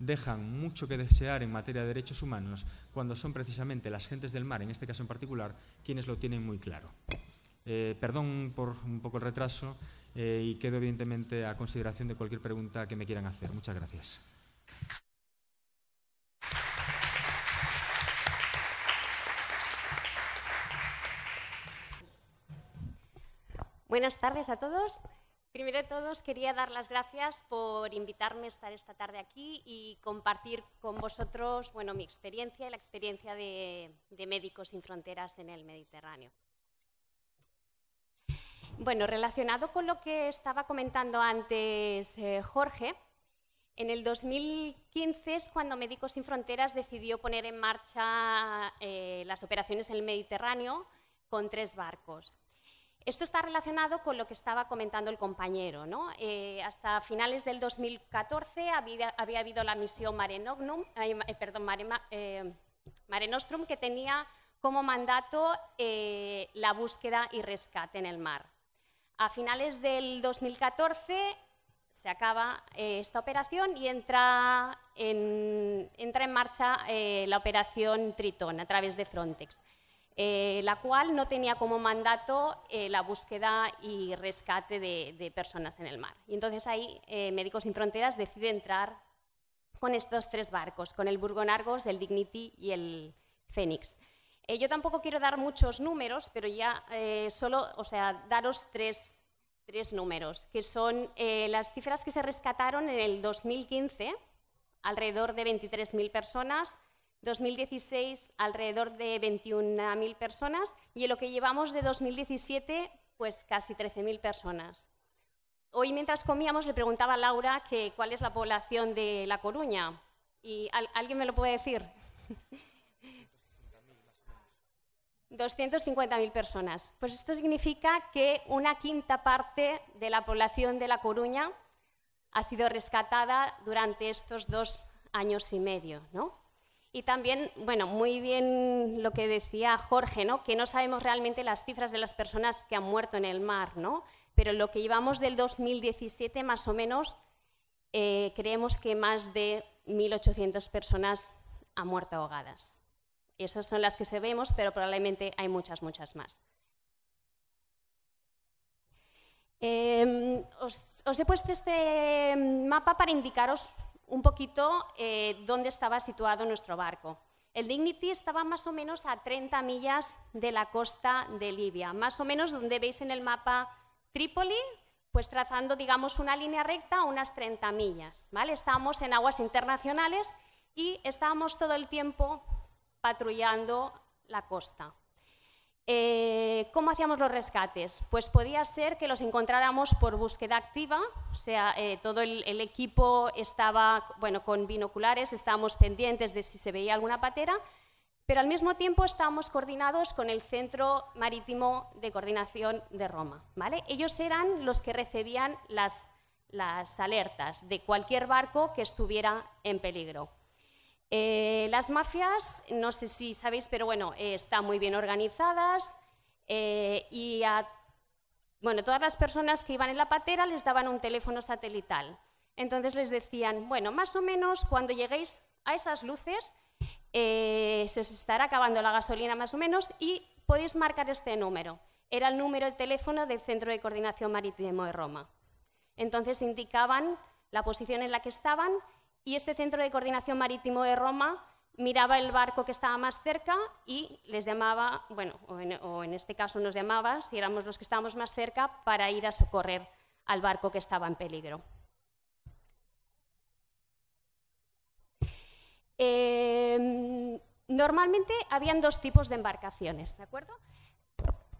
dejan mucho que desear en materia de derechos humanos cuando son precisamente las gentes del mar, en este caso en particular, quienes lo tienen muy claro. Eh, perdón por un poco el retraso eh, y quedo evidentemente a consideración de cualquier pregunta que me quieran hacer. Muchas gracias. Buenas tardes a todos. Primero de todos, quería dar las gracias por invitarme a estar esta tarde aquí y compartir con vosotros bueno, mi experiencia y la experiencia de, Médicos Sin Fronteras en el Mediterráneo. Bueno, relacionado con lo que estaba comentando antes eh, Jorge, en el 2015 es cuando Médicos Sin Fronteras decidió poner en marcha eh, las operaciones en el Mediterráneo con tres barcos. Esto está relacionado con lo que estaba comentando el compañero. ¿no? Eh, hasta finales del 2014 había, había habido la misión Mare, eh, eh, Nostrum que tenía como mandato la búsqueda y rescate en el mar. A finales del 2014 se acaba esta operación y entra en, entra en marcha la operación Tritón a través de Frontex. Eh, la cual no tenía como mandato eh, la búsqueda y rescate de, personas en el mar. Y entonces ahí eh, Médicos Sin Fronteras decide entrar con estos tres barcos, con el Burgon Argos, el Dignity y el Fénix. yo tampoco quiero dar muchos números, pero ya solo, o sea, daros tres, tres números, que son las cifras que se rescataron en el 2015, alrededor de 23.000 personas, 2016 alrededor de 21.000 personas y en lo que llevamos de 2017 pues casi 13.000 personas. Hoy mientras comíamos le preguntaba a Laura que cuál es la población de La Coruña y ¿alguien me lo puede decir? 250.000 personas. Pues esto significa que una quinta parte de la población de La Coruña ha sido rescatada durante estos dos años y medio, ¿no? Y también, bueno, muy bien lo que decía Jorge, ¿no? que no sabemos realmente las cifras de las personas que han muerto en el mar, ¿no? pero lo que llevamos del 2017 más o menos, eh, creemos que más de 1.800 personas han muerto ahogadas. Esas son las que se vemos, pero probablemente hay muchas, muchas más. Em, os, he puesto este mapa para indicaros un poquito eh, dónde estaba situado nuestro barco. El Dignity estaba más o menos a 30 millas de la costa de Libia, más o menos donde veis en el mapa Trípoli, pues trazando, digamos, una línea recta unas 30 millas. ¿vale? Estábamos en aguas internacionales y estábamos todo el tiempo patrullando la costa. Eh, ¿Cómo hacíamos los rescates? Pues podía ser que los encontráramos por búsqueda activa, o sea, eh, todo el, equipo estaba bueno, con binoculares, estábamos pendientes de si se veía alguna patera, pero al mismo tiempo estábamos coordinados con el Centro Marítimo de Coordinación de Roma. ¿vale? Ellos eran los que recibían las, las alertas de cualquier barco que estuviera en peligro. Eh, las mafias, no sé si sabéis, pero bueno, eh, están muy bien organizadas eh, y a bueno, todas las personas que iban en la patera les daban un teléfono satelital. Entonces les decían, bueno, más o menos cuando lleguéis a esas luces se os estará acabando la gasolina más o menos y podéis marcar este número. Era el número de teléfono del Centro de Coordinación Marítimo de Roma. Entonces indicaban la posición en la que estaban y este centro de coordinación marítimo de Roma miraba el barco que estaba más cerca y les llamaba, bueno, o en, este caso nos llamaba, si éramos los que estábamos más cerca, para ir a socorrer al barco que estaba en peligro. Em, normalmente habían dos tipos de embarcaciones, ¿de acuerdo?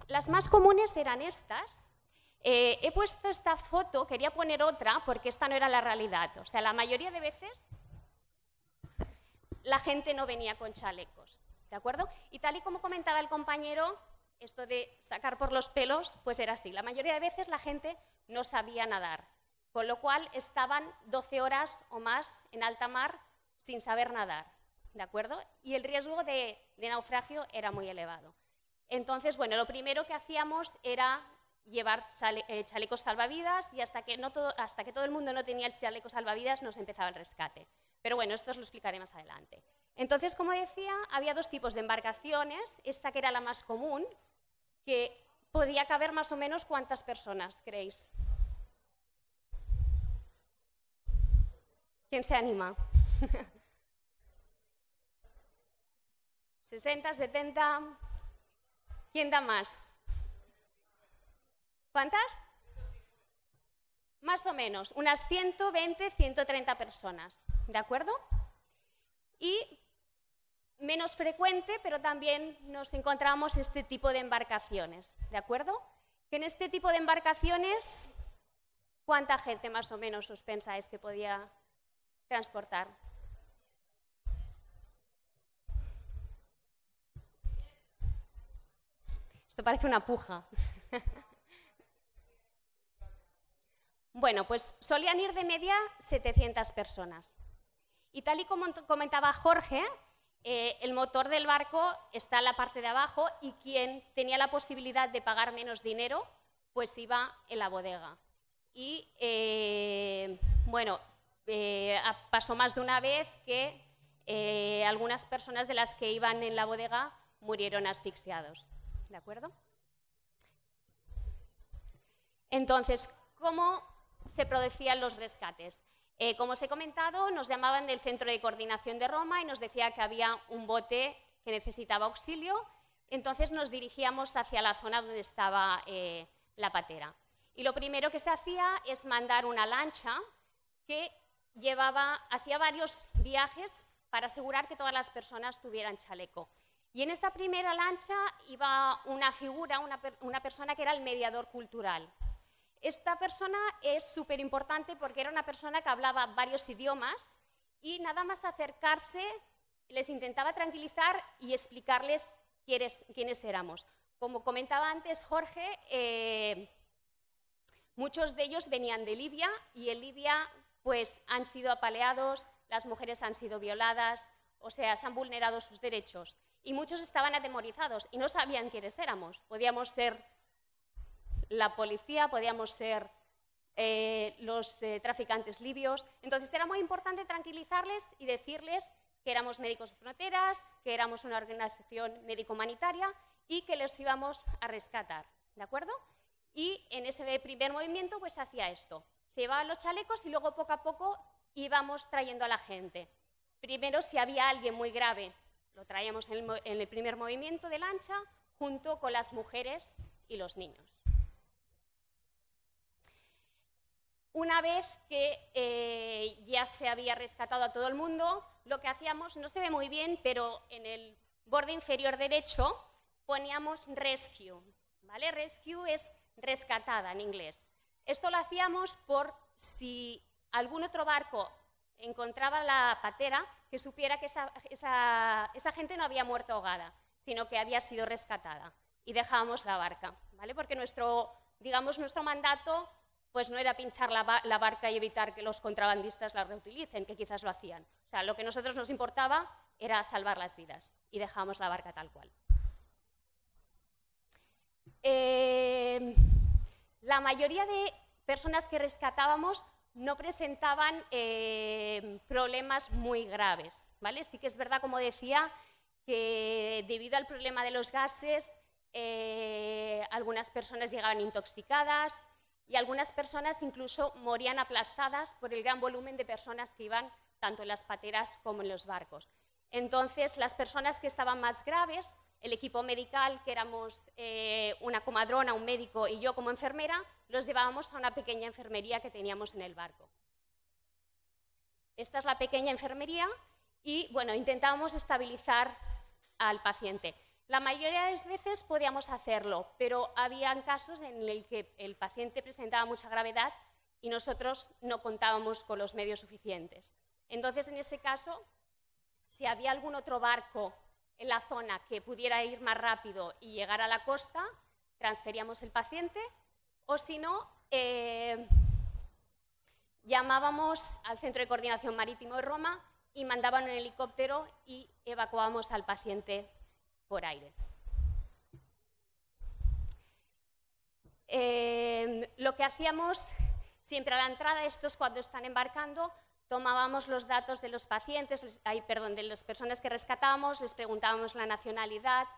Las más comunes eran estas, eh, he puesto esta foto, quería poner otra porque esta no era la realidad. O sea, la mayoría de veces la gente no venía con chalecos, ¿de acuerdo? Y tal y como comentaba el compañero, esto de sacar por los pelos, pues era así. La mayoría de veces la gente no sabía nadar, con lo cual estaban 12 horas o más en alta mar sin saber nadar, ¿de acuerdo? Y el riesgo de, de naufragio era muy elevado. Entonces, bueno, lo primero que hacíamos era llevar eh, chalecos salvavidas y hasta que, todo, hasta que todo el mundo no tenía el chaleco salvavidas nos empezaba el rescate. Pero bueno, esto os lo explicaré más adelante. Entonces, como decía, había dos tipos de embarcaciones. Esta que era la más común, que podía caber más o menos cuántas personas, creéis. ¿Quién se anima? 60, 70. ¿Quién da más? ¿Cuántas? Más o menos, unas 120, 130 personas, ¿de acuerdo? Y menos frecuente, pero también nos encontramos este tipo de embarcaciones, ¿de acuerdo? que en este tipo de embarcaciones, ¿cuánta gente más o menos os pensáis que podía transportar? Esto parece una puja. bueno, pues solían ir de media 700 personas. Y tal y como comentaba Jorge, eh, el motor del barco está en la parte de abajo y quien tenía la posibilidad de pagar menos dinero, pues iba en la bodega. Y eh, bueno, eh, pasó más de una vez que algunas personas de las que iban en la bodega murieron asfixiados. ¿De acuerdo? Entonces, ¿cómo se producían los rescates? Eh, como os he comentado, nos llamaban del Centro de Coordinación de Roma y nos decía que había un bote que necesitaba auxilio, entonces nos dirigíamos hacia la zona donde estaba eh, la patera. Y lo primero que se hacía es mandar una lancha que llevaba, hacía varios viajes para asegurar que todas las personas tuvieran chaleco. Y en esa primera lancha iba una figura, una, una persona que era el mediador cultural. Esta persona es súper importante porque era una persona que hablaba varios idiomas y nada más acercarse les intentaba tranquilizar y explicarles quiénes, éramos. Como comentaba antes Jorge, eh, muchos de ellos venían de Libia y en Libia pues, han sido apaleados, las mujeres han sido violadas, o sea, se han vulnerado sus derechos. Y muchos estaban atemorizados y no sabían quiénes éramos. Podíamos ser la policía, podíamos ser eh, los eh, traficantes libios. Entonces era muy importante tranquilizarles y decirles que éramos Médicos de Fronteras, que éramos una organización médico-humanitaria y que les íbamos a rescatar. ¿De acuerdo? Y en ese primer movimiento pues hacía esto. Se llevaban los chalecos y luego poco a poco íbamos trayendo a la gente. Primero, si había alguien muy grave, lo traíamos en el primer movimiento de lancha junto con las mujeres y los niños. Una vez que eh, ya se había rescatado a todo el mundo, lo que hacíamos, no se ve muy bien, pero en el borde inferior derecho poníamos rescue. ¿vale? Rescue es rescatada en inglés. Esto lo hacíamos por si algún otro barco encontraba la patera, que supiera que esa, esa, gente no había muerto ahogada, sino que había sido rescatada. Y dejábamos la barca, ¿vale? Porque nuestro, digamos, nuestro mandato pues no era pinchar la, barca y evitar que los contrabandistas la reutilicen, que quizás lo hacían. O sea, lo que a nosotros nos importaba era salvar las vidas y dejamos la barca tal cual. Eh, la mayoría de personas que rescatábamos no presentaban eh, problemas muy graves. ¿vale? Sí que es verdad, como decía, que debido al problema de los gases, eh, algunas personas llegaban intoxicadas, y algunas personas incluso morían aplastadas por el gran volumen de personas que iban tanto en las pateras como en los barcos. Entonces, las personas que estaban más graves, el equipo medical, que éramos eh, una comadrona, un médico y yo como enfermera, los llevábamos a una pequeña enfermería que teníamos en el barco. Esta es la pequeña enfermería y, bueno, intentábamos estabilizar al paciente. La mayoría de las veces podíamos hacerlo, pero había casos en los que el paciente presentaba mucha gravedad y nosotros no contábamos con los medios suficientes. Entonces, en ese caso, si había algún otro barco en la zona que pudiera ir más rápido y llegar a la costa, transferíamos el paciente, o si no, eh, llamábamos al Centro de Coordinación Marítimo de Roma y mandaban un helicóptero y evacuábamos al paciente por aire. Em, lo que hacíamos siempre a la entrada, estos cuando están embarcando, tomábamos los datos de los pacientes, perdón, de las personas que rescatábamos, les preguntábamos la nacionalidad,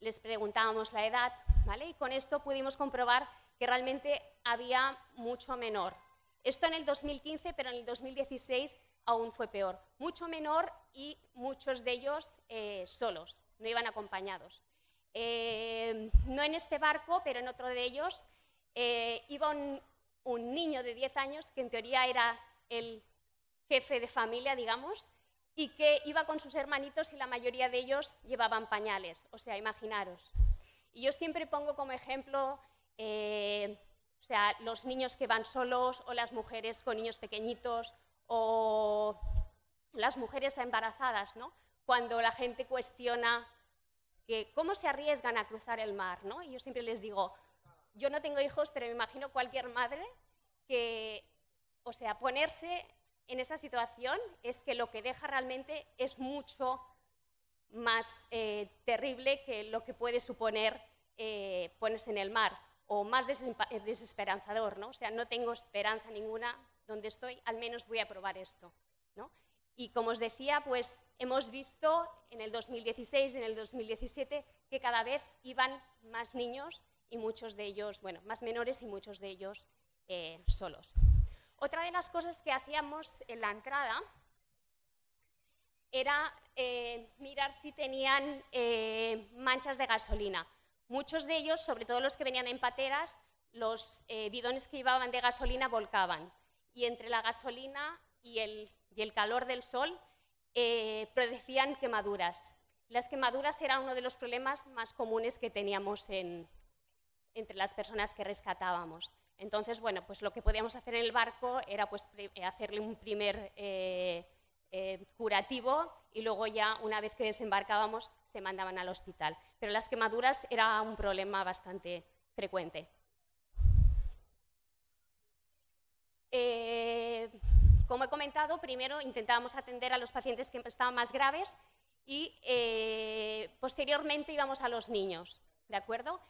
les preguntábamos la edad, ¿vale? Y con esto pudimos comprobar que realmente había mucho menor. Esto en el 2015, pero en el 2016 aún fue peor. Mucho menor y muchos de ellos eh, solos no iban acompañados. Eh, no en este barco, pero en otro de ellos, eh, iba un, niño de 10 años que en teoría era el jefe de familia, digamos, y que iba con sus hermanitos y la mayoría de ellos llevaban pañales. O sea, imaginaros. Y yo siempre pongo como ejemplo eh, o sea, los niños que van solos o las mujeres con niños pequeñitos o las mujeres embarazadas, ¿no? Cuando la gente cuestiona que cómo se arriesgan a cruzar el mar, ¿no? Y yo siempre les digo, yo no tengo hijos, pero me imagino cualquier madre que, o sea, ponerse en esa situación es que lo que deja realmente es mucho más eh, terrible que lo que puede suponer eh, ponerse en el mar o más desesperanzador, ¿no? O sea, no tengo esperanza ninguna donde estoy, al menos voy a probar esto, ¿no? Y como os decía, pues hemos visto en el 2016, en el 2017, que cada vez iban más niños y muchos de ellos, bueno, más menores y muchos de ellos eh, solos. Otra de las cosas que hacíamos en la entrada era eh, mirar si tenían eh, manchas de gasolina. Muchos de ellos, sobre todo los que venían en pateras, los bidones que llevaban de gasolina volcaban. Y entre la gasolina y el, y el calor del sol producían quemaduras. Las quemaduras eran uno de los problemas más comunes que teníamos en, entre las personas que rescatábamos. Entonces, bueno, pues lo que podíamos hacer en el barco era pues, eh, hacerle un primer eh, eh, curativo y luego ya, una vez que desembarcábamos, se mandaban al hospital. Pero las quemaduras era un problema bastante frecuente. Como he comentado, primero intentábamos atender a los pacientes que estaban más graves y posteriormente íbamos a los niños, ¿de acuerdo?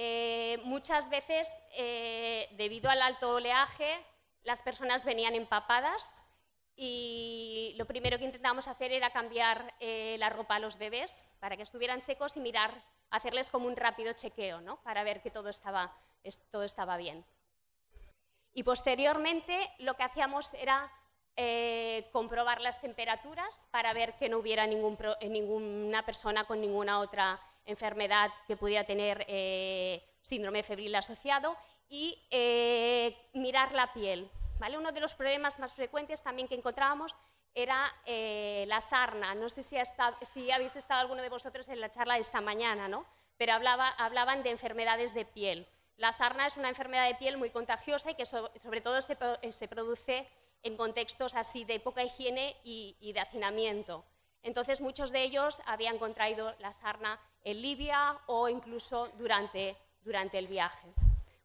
Eh, muchas veces, eh, debido al alto oleaje, las personas venían empapadas y lo primero que intentábamos hacer era cambiar eh, la ropa a los bebés para que estuvieran secos y mirar, hacerles como un rápido chequeo, ¿no? para ver que todo estaba, todo estaba bien. Y posteriormente lo que hacíamos era comprobar las temperaturas para ver que no hubiera ningún, ninguna persona con ninguna otra enfermedad que pudiera tener eh, síndrome febril asociado y eh, mirar la piel. ¿vale? Uno de los problemas más frecuentes también que encontrábamos era eh, la sarna. No sé si, habéis estado alguno de vosotros en la charla de esta mañana, ¿no? pero hablaba, hablaban de enfermedades de piel. La sarna es una enfermedad de piel muy contagiosa y que sobre todo se, se, produce en contextos así de poca higiene y, y de hacinamiento. Entonces muchos de ellos habían contraído la sarna en Libia o incluso durante, durante el viaje.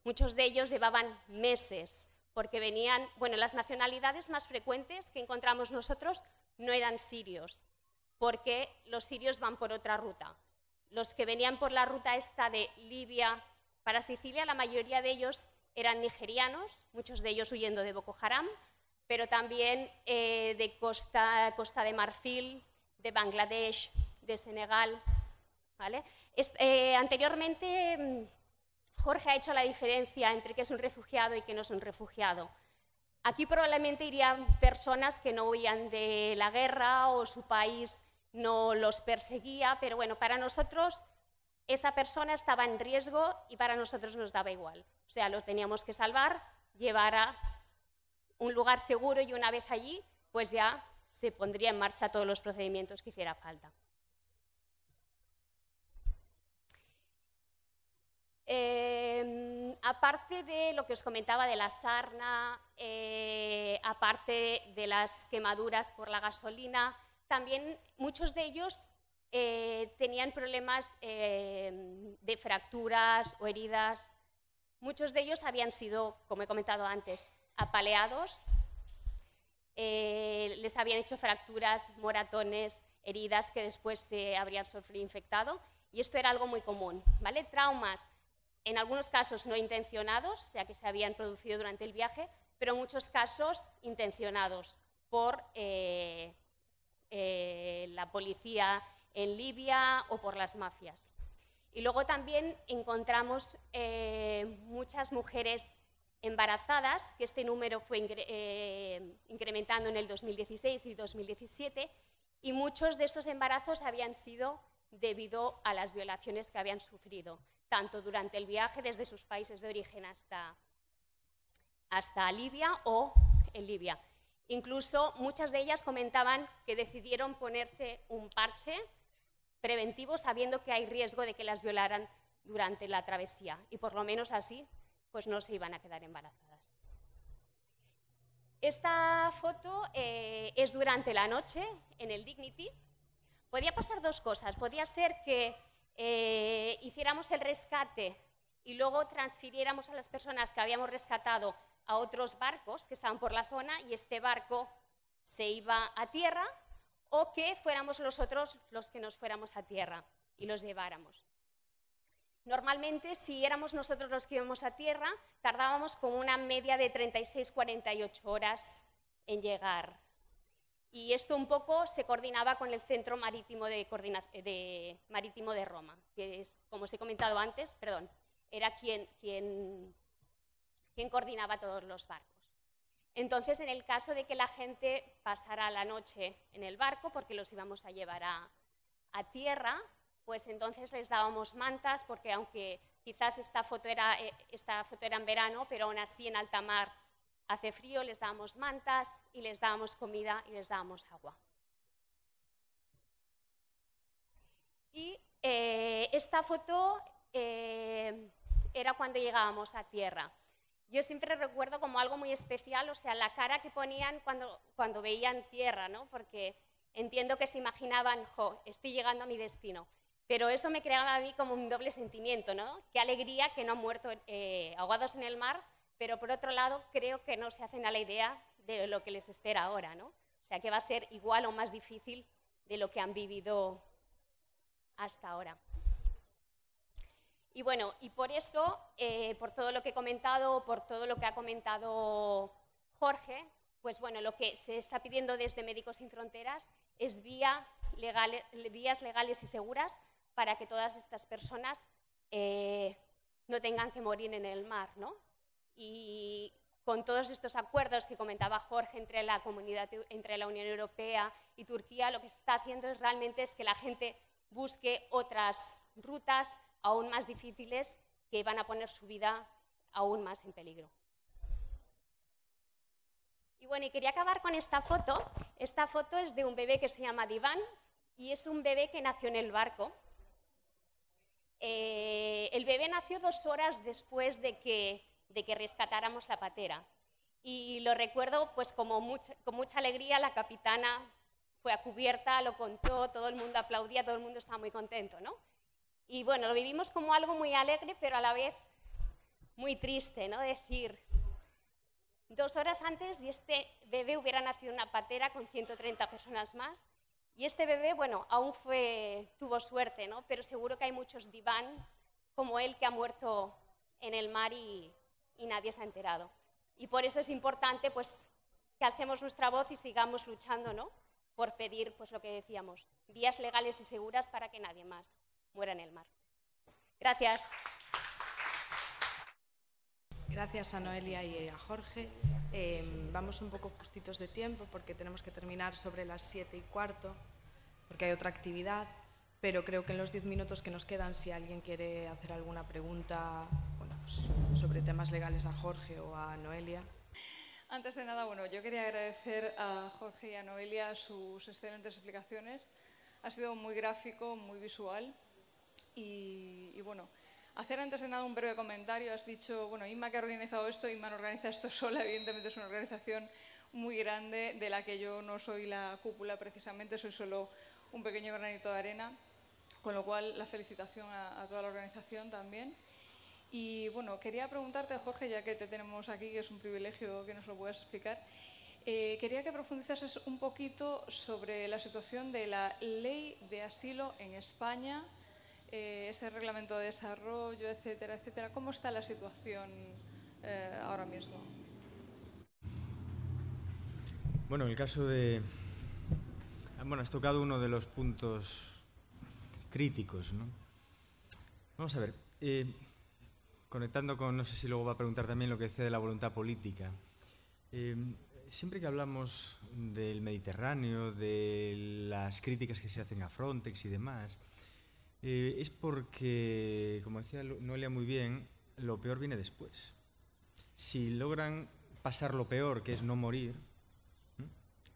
Muchos de ellos llevaban meses porque venían, bueno, las nacionalidades más frecuentes que encontramos nosotros no eran sirios, porque los sirios van por otra ruta. Los que venían por la ruta esta de Libia para Sicilia, la mayoría de ellos eran nigerianos, muchos de ellos huyendo de Boko Haram, pero también eh, de Costa, Costa de Marfil, de Bangladesh, de Senegal. Eh, anteriormente, mm, Jorge ha hecho la diferencia entre qué es un refugiado y qué no es un refugiado. Aquí probablemente irían personas que no huían de la guerra o su país no los perseguía, pero bueno, para nosotros esa persona estaba en riesgo y para nosotros nos daba igual. O sea, lo teníamos que salvar, llevar a un lugar seguro y una vez allí, pues ya se pondría en marcha todos los procedimientos que hiciera falta. Em, aparte de lo que os comentaba de la sarna, eh, aparte de las quemaduras por la gasolina, también muchos de ellos eh, tenían problemas em, de fracturas o heridas. Muchos de ellos habían sido, como he comentado antes, apaleados eh, les habían hecho fracturas, moratones, heridas que después se habrían sufrido infectado. Y esto era algo muy común. ¿vale? Traumas, en algunos casos no intencionados, o sea que se habían producido durante el viaje, pero en muchos casos intencionados por eh, eh, la policía en Libia o por las mafias. Y luego también encontramos muchas mujeres embarazadas, que este número fue eh, incrementando en el 2016 y 2017, y muchos de estos embarazos habían sido debido a las violaciones que habían sufrido, tanto durante el viaje desde sus países de origen hasta, hasta Libia o en Libia. Incluso muchas de ellas comentaban que decidieron ponerse un parche preventivo sabiendo que hay riesgo de que las violaran durante la travesía y por lo menos así pues no se iban a quedar embarazadas. Esta foto eh, es durante la noche en el Dignity. Podía pasar dos cosas. Podía ser que eh, hiciéramos el rescate y luego transfiriéramos a las personas que habíamos rescatado a otros barcos que estaban por la zona y este barco se iba a tierra o que fuéramos nosotros los que nos fuéramos a tierra y los lleváramos. Normalmente, si éramos nosotros los que íbamos a tierra, tardábamos como una media de 36-48 horas en llegar. Y esto un poco se coordinaba con el Centro Marítimo de, Roma, que es, como os he comentado antes, perdón, era quien, quien, quien coordinaba todos los barcos. Entonces, en el caso de que la gente pasara la noche en el barco, porque los íbamos a llevar a, tierra, pues entonces les dábamos mantas, porque aunque quizás esta foto, era, eh, esta foto era en verano, pero aún así en alta mar hace frío, les dábamos mantas y les dábamos comida y les dábamos agua. Y eh, esta foto eh, era cuando llegábamos a tierra. Yo siempre recuerdo como algo muy especial, o sea, la cara que ponían cuando, cuando veían tierra, ¿no? Porque entiendo que se imaginaban, jo, estoy llegando a mi destino. Pero eso me creaba a mí como un doble sentimiento, ¿no? Qué alegría que no han muerto eh, ahogados en el mar, pero por otro lado creo que no se hacen a la idea de lo que les espera ahora, ¿no? O sea, que va a ser igual o más difícil de lo que han vivido hasta ahora. Y bueno, y por eso, eh, por todo lo que he comentado, por todo lo que ha comentado Jorge, pues bueno, lo que se está pidiendo desde Médicos Sin Fronteras es vía vías legales y seguras para que todas estas personas eh, no tengan que morir en el mar, ¿no? Y con todos estos acuerdos que comentaba Jorge entre la comunidad, entre la Unión Europea y Turquía, lo que se está haciendo es realmente es que la gente busque otras rutas aún más difíciles que van a poner su vida aún más en peligro. Y bueno, quería acabar con esta foto. Esta foto es de un bebé que se llama Divan y es un bebé que nació en el barco. Eh, el bebé nació dos horas después de que, de que rescatáramos la patera. Y lo recuerdo pues como con mucha alegría, la capitana fue a cubierta, lo contó, todo el mundo aplaudía, todo el mundo estaba muy contento, ¿no? Y bueno, lo vivimos como algo muy alegre, pero a la vez muy triste, ¿no? Decir, dos horas antes y este bebé hubiera nacido una patera con 130 personas más. Y este bebé, bueno, aún tuvo suerte, ¿no? Pero seguro que hay muchos diván como él que ha muerto en el mar y, y nadie se ha enterado. Y por eso es importante, pues, que alcemos nuestra voz y sigamos luchando, ¿no? Por pedir, pues, lo que decíamos, vías legales y seguras para que nadie más muera en el mar. Gracias. Gracias a Noelia y a Jorge. Eh, vamos un poco justitos de tiempo porque tenemos que terminar sobre las siete y cuarto, porque hay otra actividad, pero creo que en los diez minutos que nos quedan, si alguien quiere hacer alguna pregunta bueno, pues, sobre temas legales a Jorge o a Noelia. Antes de nada, bueno, yo quería agradecer a Jorge y a Noelia sus excelentes explicaciones. Ha sido muy gráfico, muy visual y, bueno, hacer antes de nada un breve comentario. Has dicho, bueno, Inma que ha organizado esto, Inma no organiza esto sola, evidentemente es una organización muy grande de la que yo no soy la cúpula precisamente, soy solo un pequeño granito de arena, con lo cual la felicitación a, toda la organización también. Y bueno, quería preguntarte, Jorge, ya que te tenemos aquí, que es un privilegio que nos lo puedas explicar, eh, quería que profundizases un poquito sobre la situación de la ley de asilo en España, eh, ese reglamento de desarrollo, etcétera, etcétera. ¿Cómo está la situación eh, ahora mismo? Bueno, en el caso de... Bueno, has tocado uno de los puntos críticos, ¿no? Vamos a ver, eh, conectando con, no sé si luego va a preguntar también lo que dice de la voluntad política. siempre que hablamos del Mediterráneo, de las críticas que se hacen a Frontex y demás, eh, es porque, como decía Noelia muy bien, lo peor viene después. Si logran pasar lo peor, que es no morir,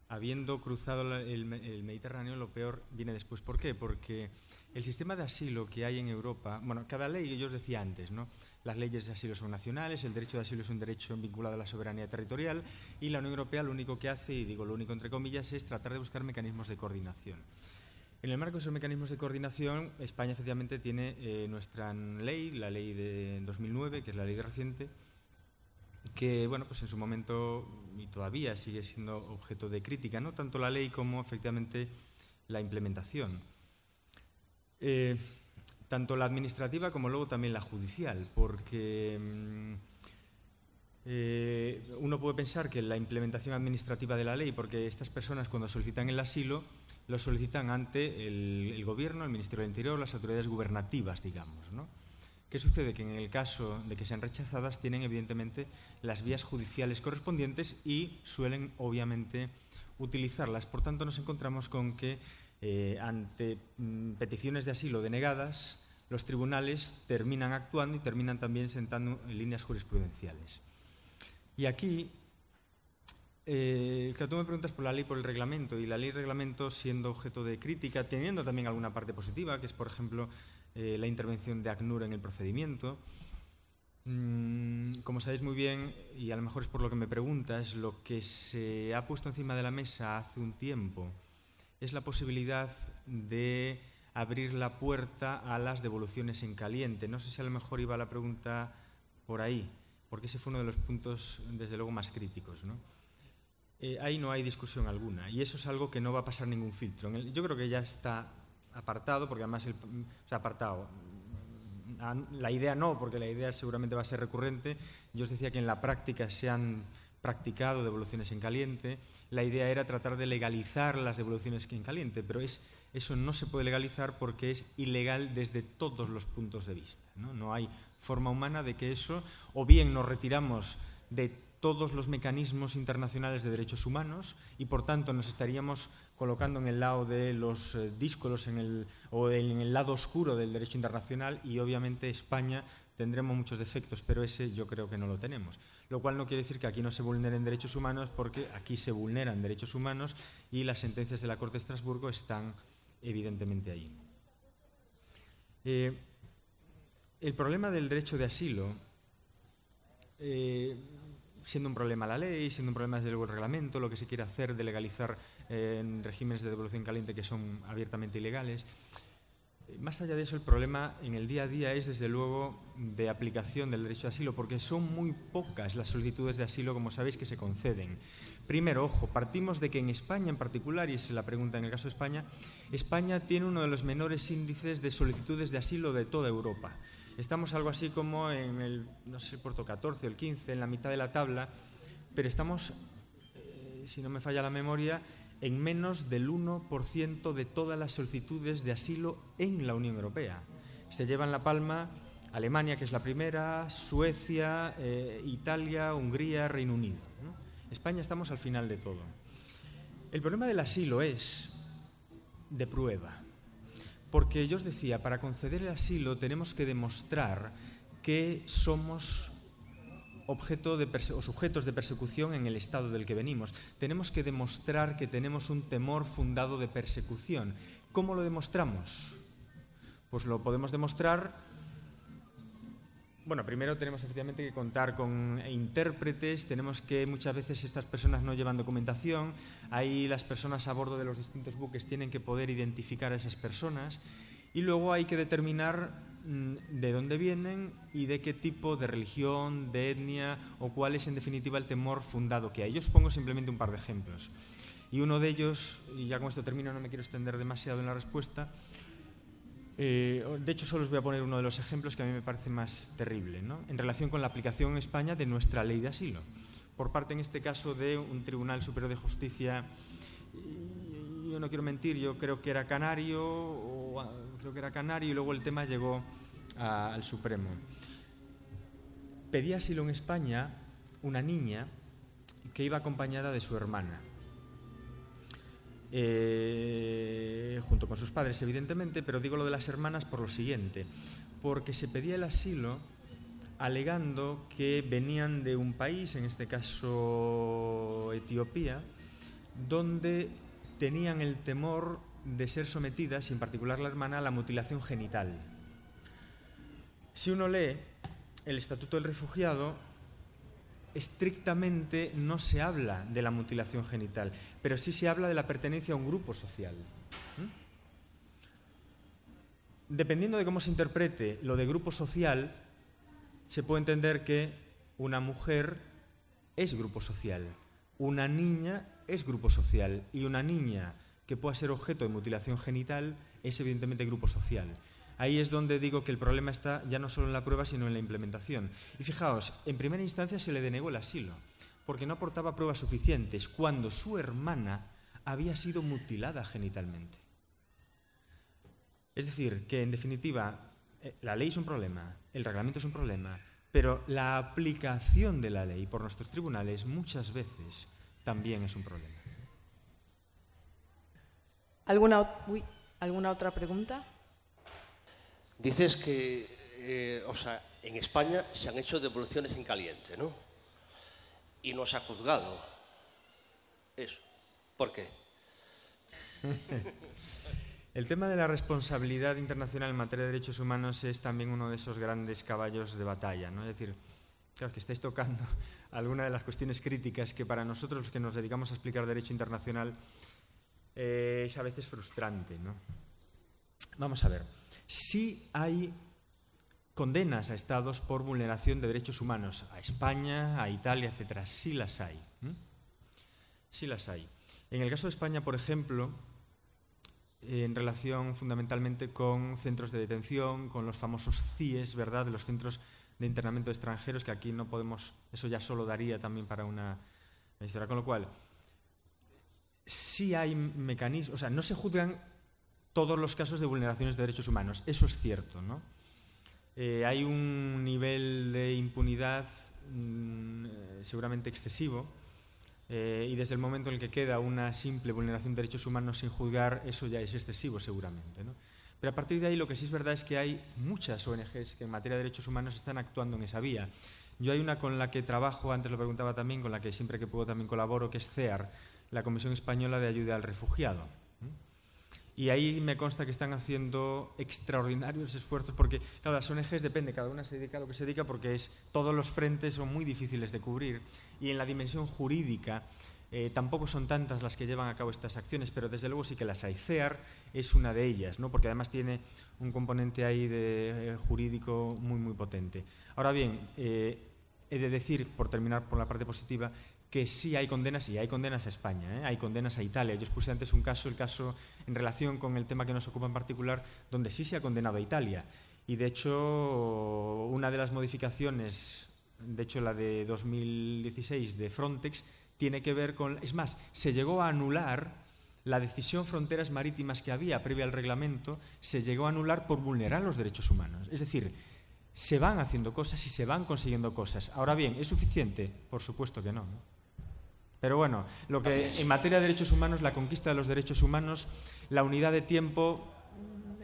habiendo cruzado el, Mediterráneo, lo peor viene después. ¿Por qué? Porque el sistema de asilo que hay en Europa, bueno, cada ley, yo os decía antes, ¿no? Las leyes de asilo son nacionales, el derecho de asilo es un derecho vinculado a la soberanía territorial y la Unión Europea lo único que hace, y digo lo único entre comillas, es tratar de buscar mecanismos de coordinación. En el marco de esos mecanismos de coordinación, España efectivamente tiene eh, nuestra ley, la ley de 2009, que es la ley reciente, que bueno, pues en su momento y todavía sigue siendo objeto de crítica, no tanto la ley como efectivamente la implementación. Eh, tanto la administrativa como luego también la judicial, porque mm, eh, uno puede pensar que la implementación administrativa de la ley, porque estas personas cuando solicitan el asilo, lo solicitan ante el, gobierno, el Ministerio del Interior, las autoridades gubernativas, digamos, ¿no? ¿Qué sucede? Que en el caso de que sean rechazadas tienen evidentemente las vías judiciales correspondientes y suelen obviamente utilizarlas. Por tanto, nos encontramos con que eh, ante mm, peticiones de asilo denegadas, los tribunales terminan actuando y terminan también sentando líneas jurisprudenciales. Y aquí, eh, tú me preguntas por la ley por el reglamento, y la ley y reglamento siendo objeto de crítica, teniendo también alguna parte positiva, que es, por ejemplo, eh, la intervención de ACNUR en el procedimiento. Mm, como sabéis muy bien, y a lo mejor es por lo que me preguntas, lo que se ha puesto encima de la mesa hace un tiempo es la posibilidad de abrir la puerta a las devoluciones en caliente. No sé si a lo mejor iba la pregunta por ahí, porque ese fue uno de los puntos, desde luego, más críticos. Eh, ahí no hay discusión alguna, y eso es algo que no va a pasar ningún filtro. yo creo que ya está apartado, porque además el, o sea, apartado. La idea no, porque la idea seguramente va a ser recurrente. Yo os decía que en la práctica se han practicado devoluciones en caliente. La idea era tratar de legalizar las devoluciones en caliente, pero es, eso no se puede legalizar porque es ilegal desde todos los puntos de vista. ¿no? no hay forma humana de que eso, o bien nos retiramos de todos los mecanismos internacionales de derechos humanos y por tanto nos estaríamos colocando en el lado de los eh, díscolos en el, o en el lado oscuro del derecho internacional y obviamente España tendremos muchos defectos, pero ese yo creo que no lo tenemos. Lo cual no quiere decir que aquí no se vulneren derechos humanos, porque aquí se vulneran derechos humanos y las sentencias de la Corte de Estrasburgo están evidentemente ahí. Eh, el problema del derecho de asilo eh, siendo un problema la ley, siendo un problema desde luego el reglamento, lo que se quiere hacer de legalizar eh, en regímenes de devolución caliente que son abiertamente ilegales. Más allá de eso, el problema en el día a día es, desde luego, de aplicación del derecho de asilo, porque son muy pocas las solicitudes de asilo, como sabéis, que se conceden. Primero, ojo, partimos de que en España en particular, y es la pregunta en el caso de España, España tiene uno de los menores índices de solicitudes de asilo de toda Europa. Estamos algo así como en el, no sé, puerto 14 o el 15, en la mitad de la tabla, pero estamos, eh, si no me falla la memoria, en menos del 1% de todas las solicitudes de asilo en la Unión Europea. Se llevan la palma Alemania, que es la primera, Suecia, eh, Italia, Hungría, Reino Unido. España estamos al final de todo. El problema del asilo es de prueba. Porque yo os decía, para conceder el asilo tenemos que demostrar que somos objeto de o sujetos de persecución en el estado del que venimos. Tenemos que demostrar que tenemos un temor fundado de persecución. ¿Cómo lo demostramos? Pues lo podemos demostrar bueno, primero tenemos efectivamente que contar con intérpretes, tenemos que muchas veces estas personas no llevan documentación, ahí las personas a bordo de los distintos buques tienen que poder identificar a esas personas y luego hay que determinar mm, de dónde vienen y de qué tipo de religión, de etnia o cuál es en definitiva el temor fundado que hay. Yo os pongo simplemente un par de ejemplos. Y uno de ellos, y ya con esto termino, no me quiero extender demasiado en la respuesta, eh, de hecho, solo os voy a poner uno de los ejemplos que a mí me parece más terrible, en relación con la aplicación en España de nuestra ley de asilo, por parte en este caso de un Tribunal Superior de Justicia, yo no quiero mentir, yo creo que era canario, o, creo que era canario y luego el tema llegó al Supremo. Pedía asilo en España una niña que iba acompañada de su hermana. Eh, junto con sus padres, evidentemente, pero digo lo de las hermanas por lo siguiente, porque se pedía el asilo alegando que venían de un país, en este caso Etiopía, donde tenían el temor de ser sometidas, y en particular la hermana, a la mutilación genital. Si uno lee el Estatuto del Refugiado, estrictamente no se habla de la mutilación genital, pero sí se habla de la pertenencia a un grupo social. Dependiendo de cómo se interprete lo de grupo social, se puede entender que una mujer es grupo social, una niña es grupo social y una niña que pueda ser objeto de mutilación genital es evidentemente grupo social. Ahí es donde digo que el problema está ya no solo en la prueba, sino en la implementación. Y fijaos, en primera instancia se le denegó el asilo, porque no aportaba pruebas suficientes cuando su hermana había sido mutilada genitalmente. Es decir, que en definitiva eh, la ley es un problema, el reglamento es un problema, pero la aplicación de la ley por nuestros tribunales muchas veces también es un problema. ¿Alguna, ¿alguna otra pregunta? Dices que, eh, o sea, en España se han hecho devoluciones en caliente, ¿no? Y no se ha juzgado. Eso. ¿Por qué? El tema de la responsabilidad internacional en materia de derechos humanos es también uno de esos grandes caballos de batalla, ¿no? Es decir, claro que estáis tocando alguna de las cuestiones críticas que para nosotros los que nos dedicamos a explicar derecho internacional eh, es a veces frustrante, ¿no? Vamos a ver sí hay condenas a estados por vulneración de derechos humanos, a España, a Italia, etcétera. Sí las hay. Sí las hay. En el caso de España, por ejemplo, en relación fundamentalmente con centros de detención, con los famosos CIES, ¿verdad?, de los centros de internamiento de extranjeros, que aquí no podemos, eso ya solo daría también para una historia. Con lo cual, sí hay mecanismos, o sea, no se juzgan todos los casos de vulneraciones de derechos humanos. Eso es cierto. ¿no? Eh, hay un nivel de impunidad mm, eh, seguramente excesivo eh, y desde el momento en el que queda una simple vulneración de derechos humanos sin juzgar, eso ya es excesivo seguramente. ¿no? Pero a partir de ahí lo que sí es verdad es que hay muchas ONGs que en materia de derechos humanos están actuando en esa vía. Yo hay una con la que trabajo, antes lo preguntaba también, con la que siempre que puedo también colaboro, que es CEAR, la Comisión Española de Ayuda al Refugiado. Y ahí me consta que están haciendo extraordinarios esfuerzos, porque claro, las ONGs depende, cada una se dedica a lo que se dedica, porque es, todos los frentes son muy difíciles de cubrir. Y en la dimensión jurídica eh, tampoco son tantas las que llevan a cabo estas acciones, pero desde luego sí que las hay. CEAR es una de ellas, ¿no? porque además tiene un componente ahí de, eh, jurídico muy, muy potente. Ahora bien, eh, he de decir, por terminar por la parte positiva, que sí hay condenas, y hay condenas a España, ¿eh? hay condenas a Italia. Yo expuse antes un caso, el caso en relación con el tema que nos ocupa en particular, donde sí se ha condenado a Italia. Y de hecho, una de las modificaciones, de hecho la de 2016 de Frontex, tiene que ver con... Es más, se llegó a anular la decisión fronteras marítimas que había previa al reglamento, se llegó a anular por vulnerar los derechos humanos. Es decir, se van haciendo cosas y se van consiguiendo cosas. Ahora bien, ¿es suficiente? Por supuesto que. ¿no? Pero bueno, lo que en materia de derechos humanos, la conquista de los derechos humanos, la unidad de tiempo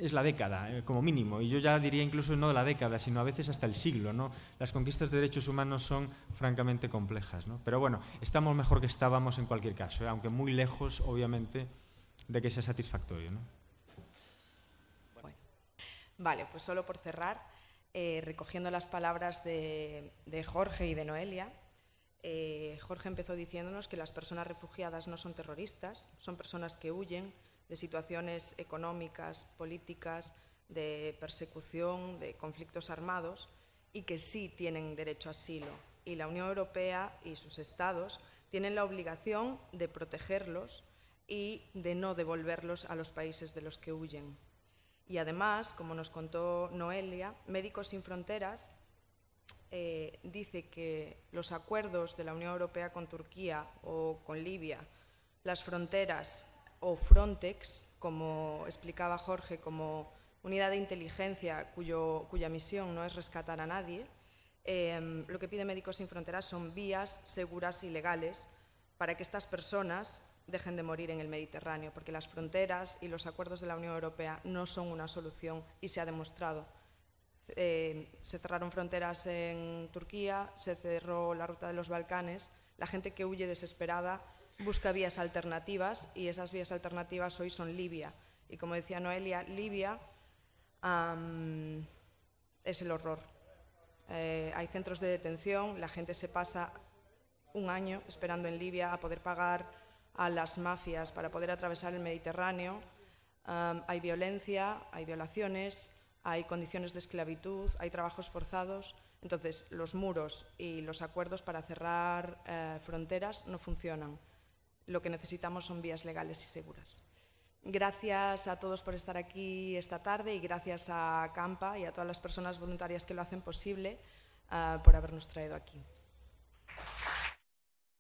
es la década, eh, como mínimo. Y yo ya diría incluso no de la década, sino a veces hasta el siglo. ¿no? Las conquistas de derechos humanos son francamente complejas. ¿no? Pero bueno, estamos mejor que estábamos en cualquier caso, ¿eh? aunque muy lejos, obviamente, de que sea satisfactorio. ¿no? Bueno. Vale, pues solo por cerrar, eh, recogiendo las palabras de, de Jorge y de Noelia, eh, Jorge empezó diciéndonos que las personas refugiadas no son terroristas, son personas que huyen de situaciones económicas, políticas, de persecución, de conflictos armados y que sí tienen derecho a asilo. Y la Unión Europea y sus estados tienen la obligación de protegerlos y de no devolverlos a los países de los que huyen. Y además, como nos contó Noelia, Médicos Sin Fronteras eh, dice que los acuerdos de la Unión Europea con Turquía o con Libia, las fronteras o Frontex, como explicaba Jorge, como unidad de inteligencia cuya misión no es rescatar a nadie, em, lo que pide Médicos Sin Fronteras son vías seguras y legales para que estas personas dejen de morir en el Mediterráneo, porque las fronteras y los acuerdos de la Unión Europea no son una solución y se ha demostrado eh, se cerraron fronteras en Turquía, se cerró la ruta de los Balcanes, la gente que huye desesperada busca vías alternativas y esas vías alternativas hoy son Libia. Y como decía Noelia, Libia es el horror. Eh, hay centros de detención, la gente se pasa un año esperando en Libia a poder pagar a las mafias para poder atravesar el Mediterráneo. Hay violencia, hay violaciones, hay condiciones de esclavitud, hay trabajos forzados. Entonces, los muros y los acuerdos para cerrar eh, fronteras no funcionan. Lo que necesitamos son vías legales y seguras. Gracias a todos por estar aquí esta tarde y gracias a Campa y a todas las personas voluntarias que lo hacen posible uh, por habernos traído aquí.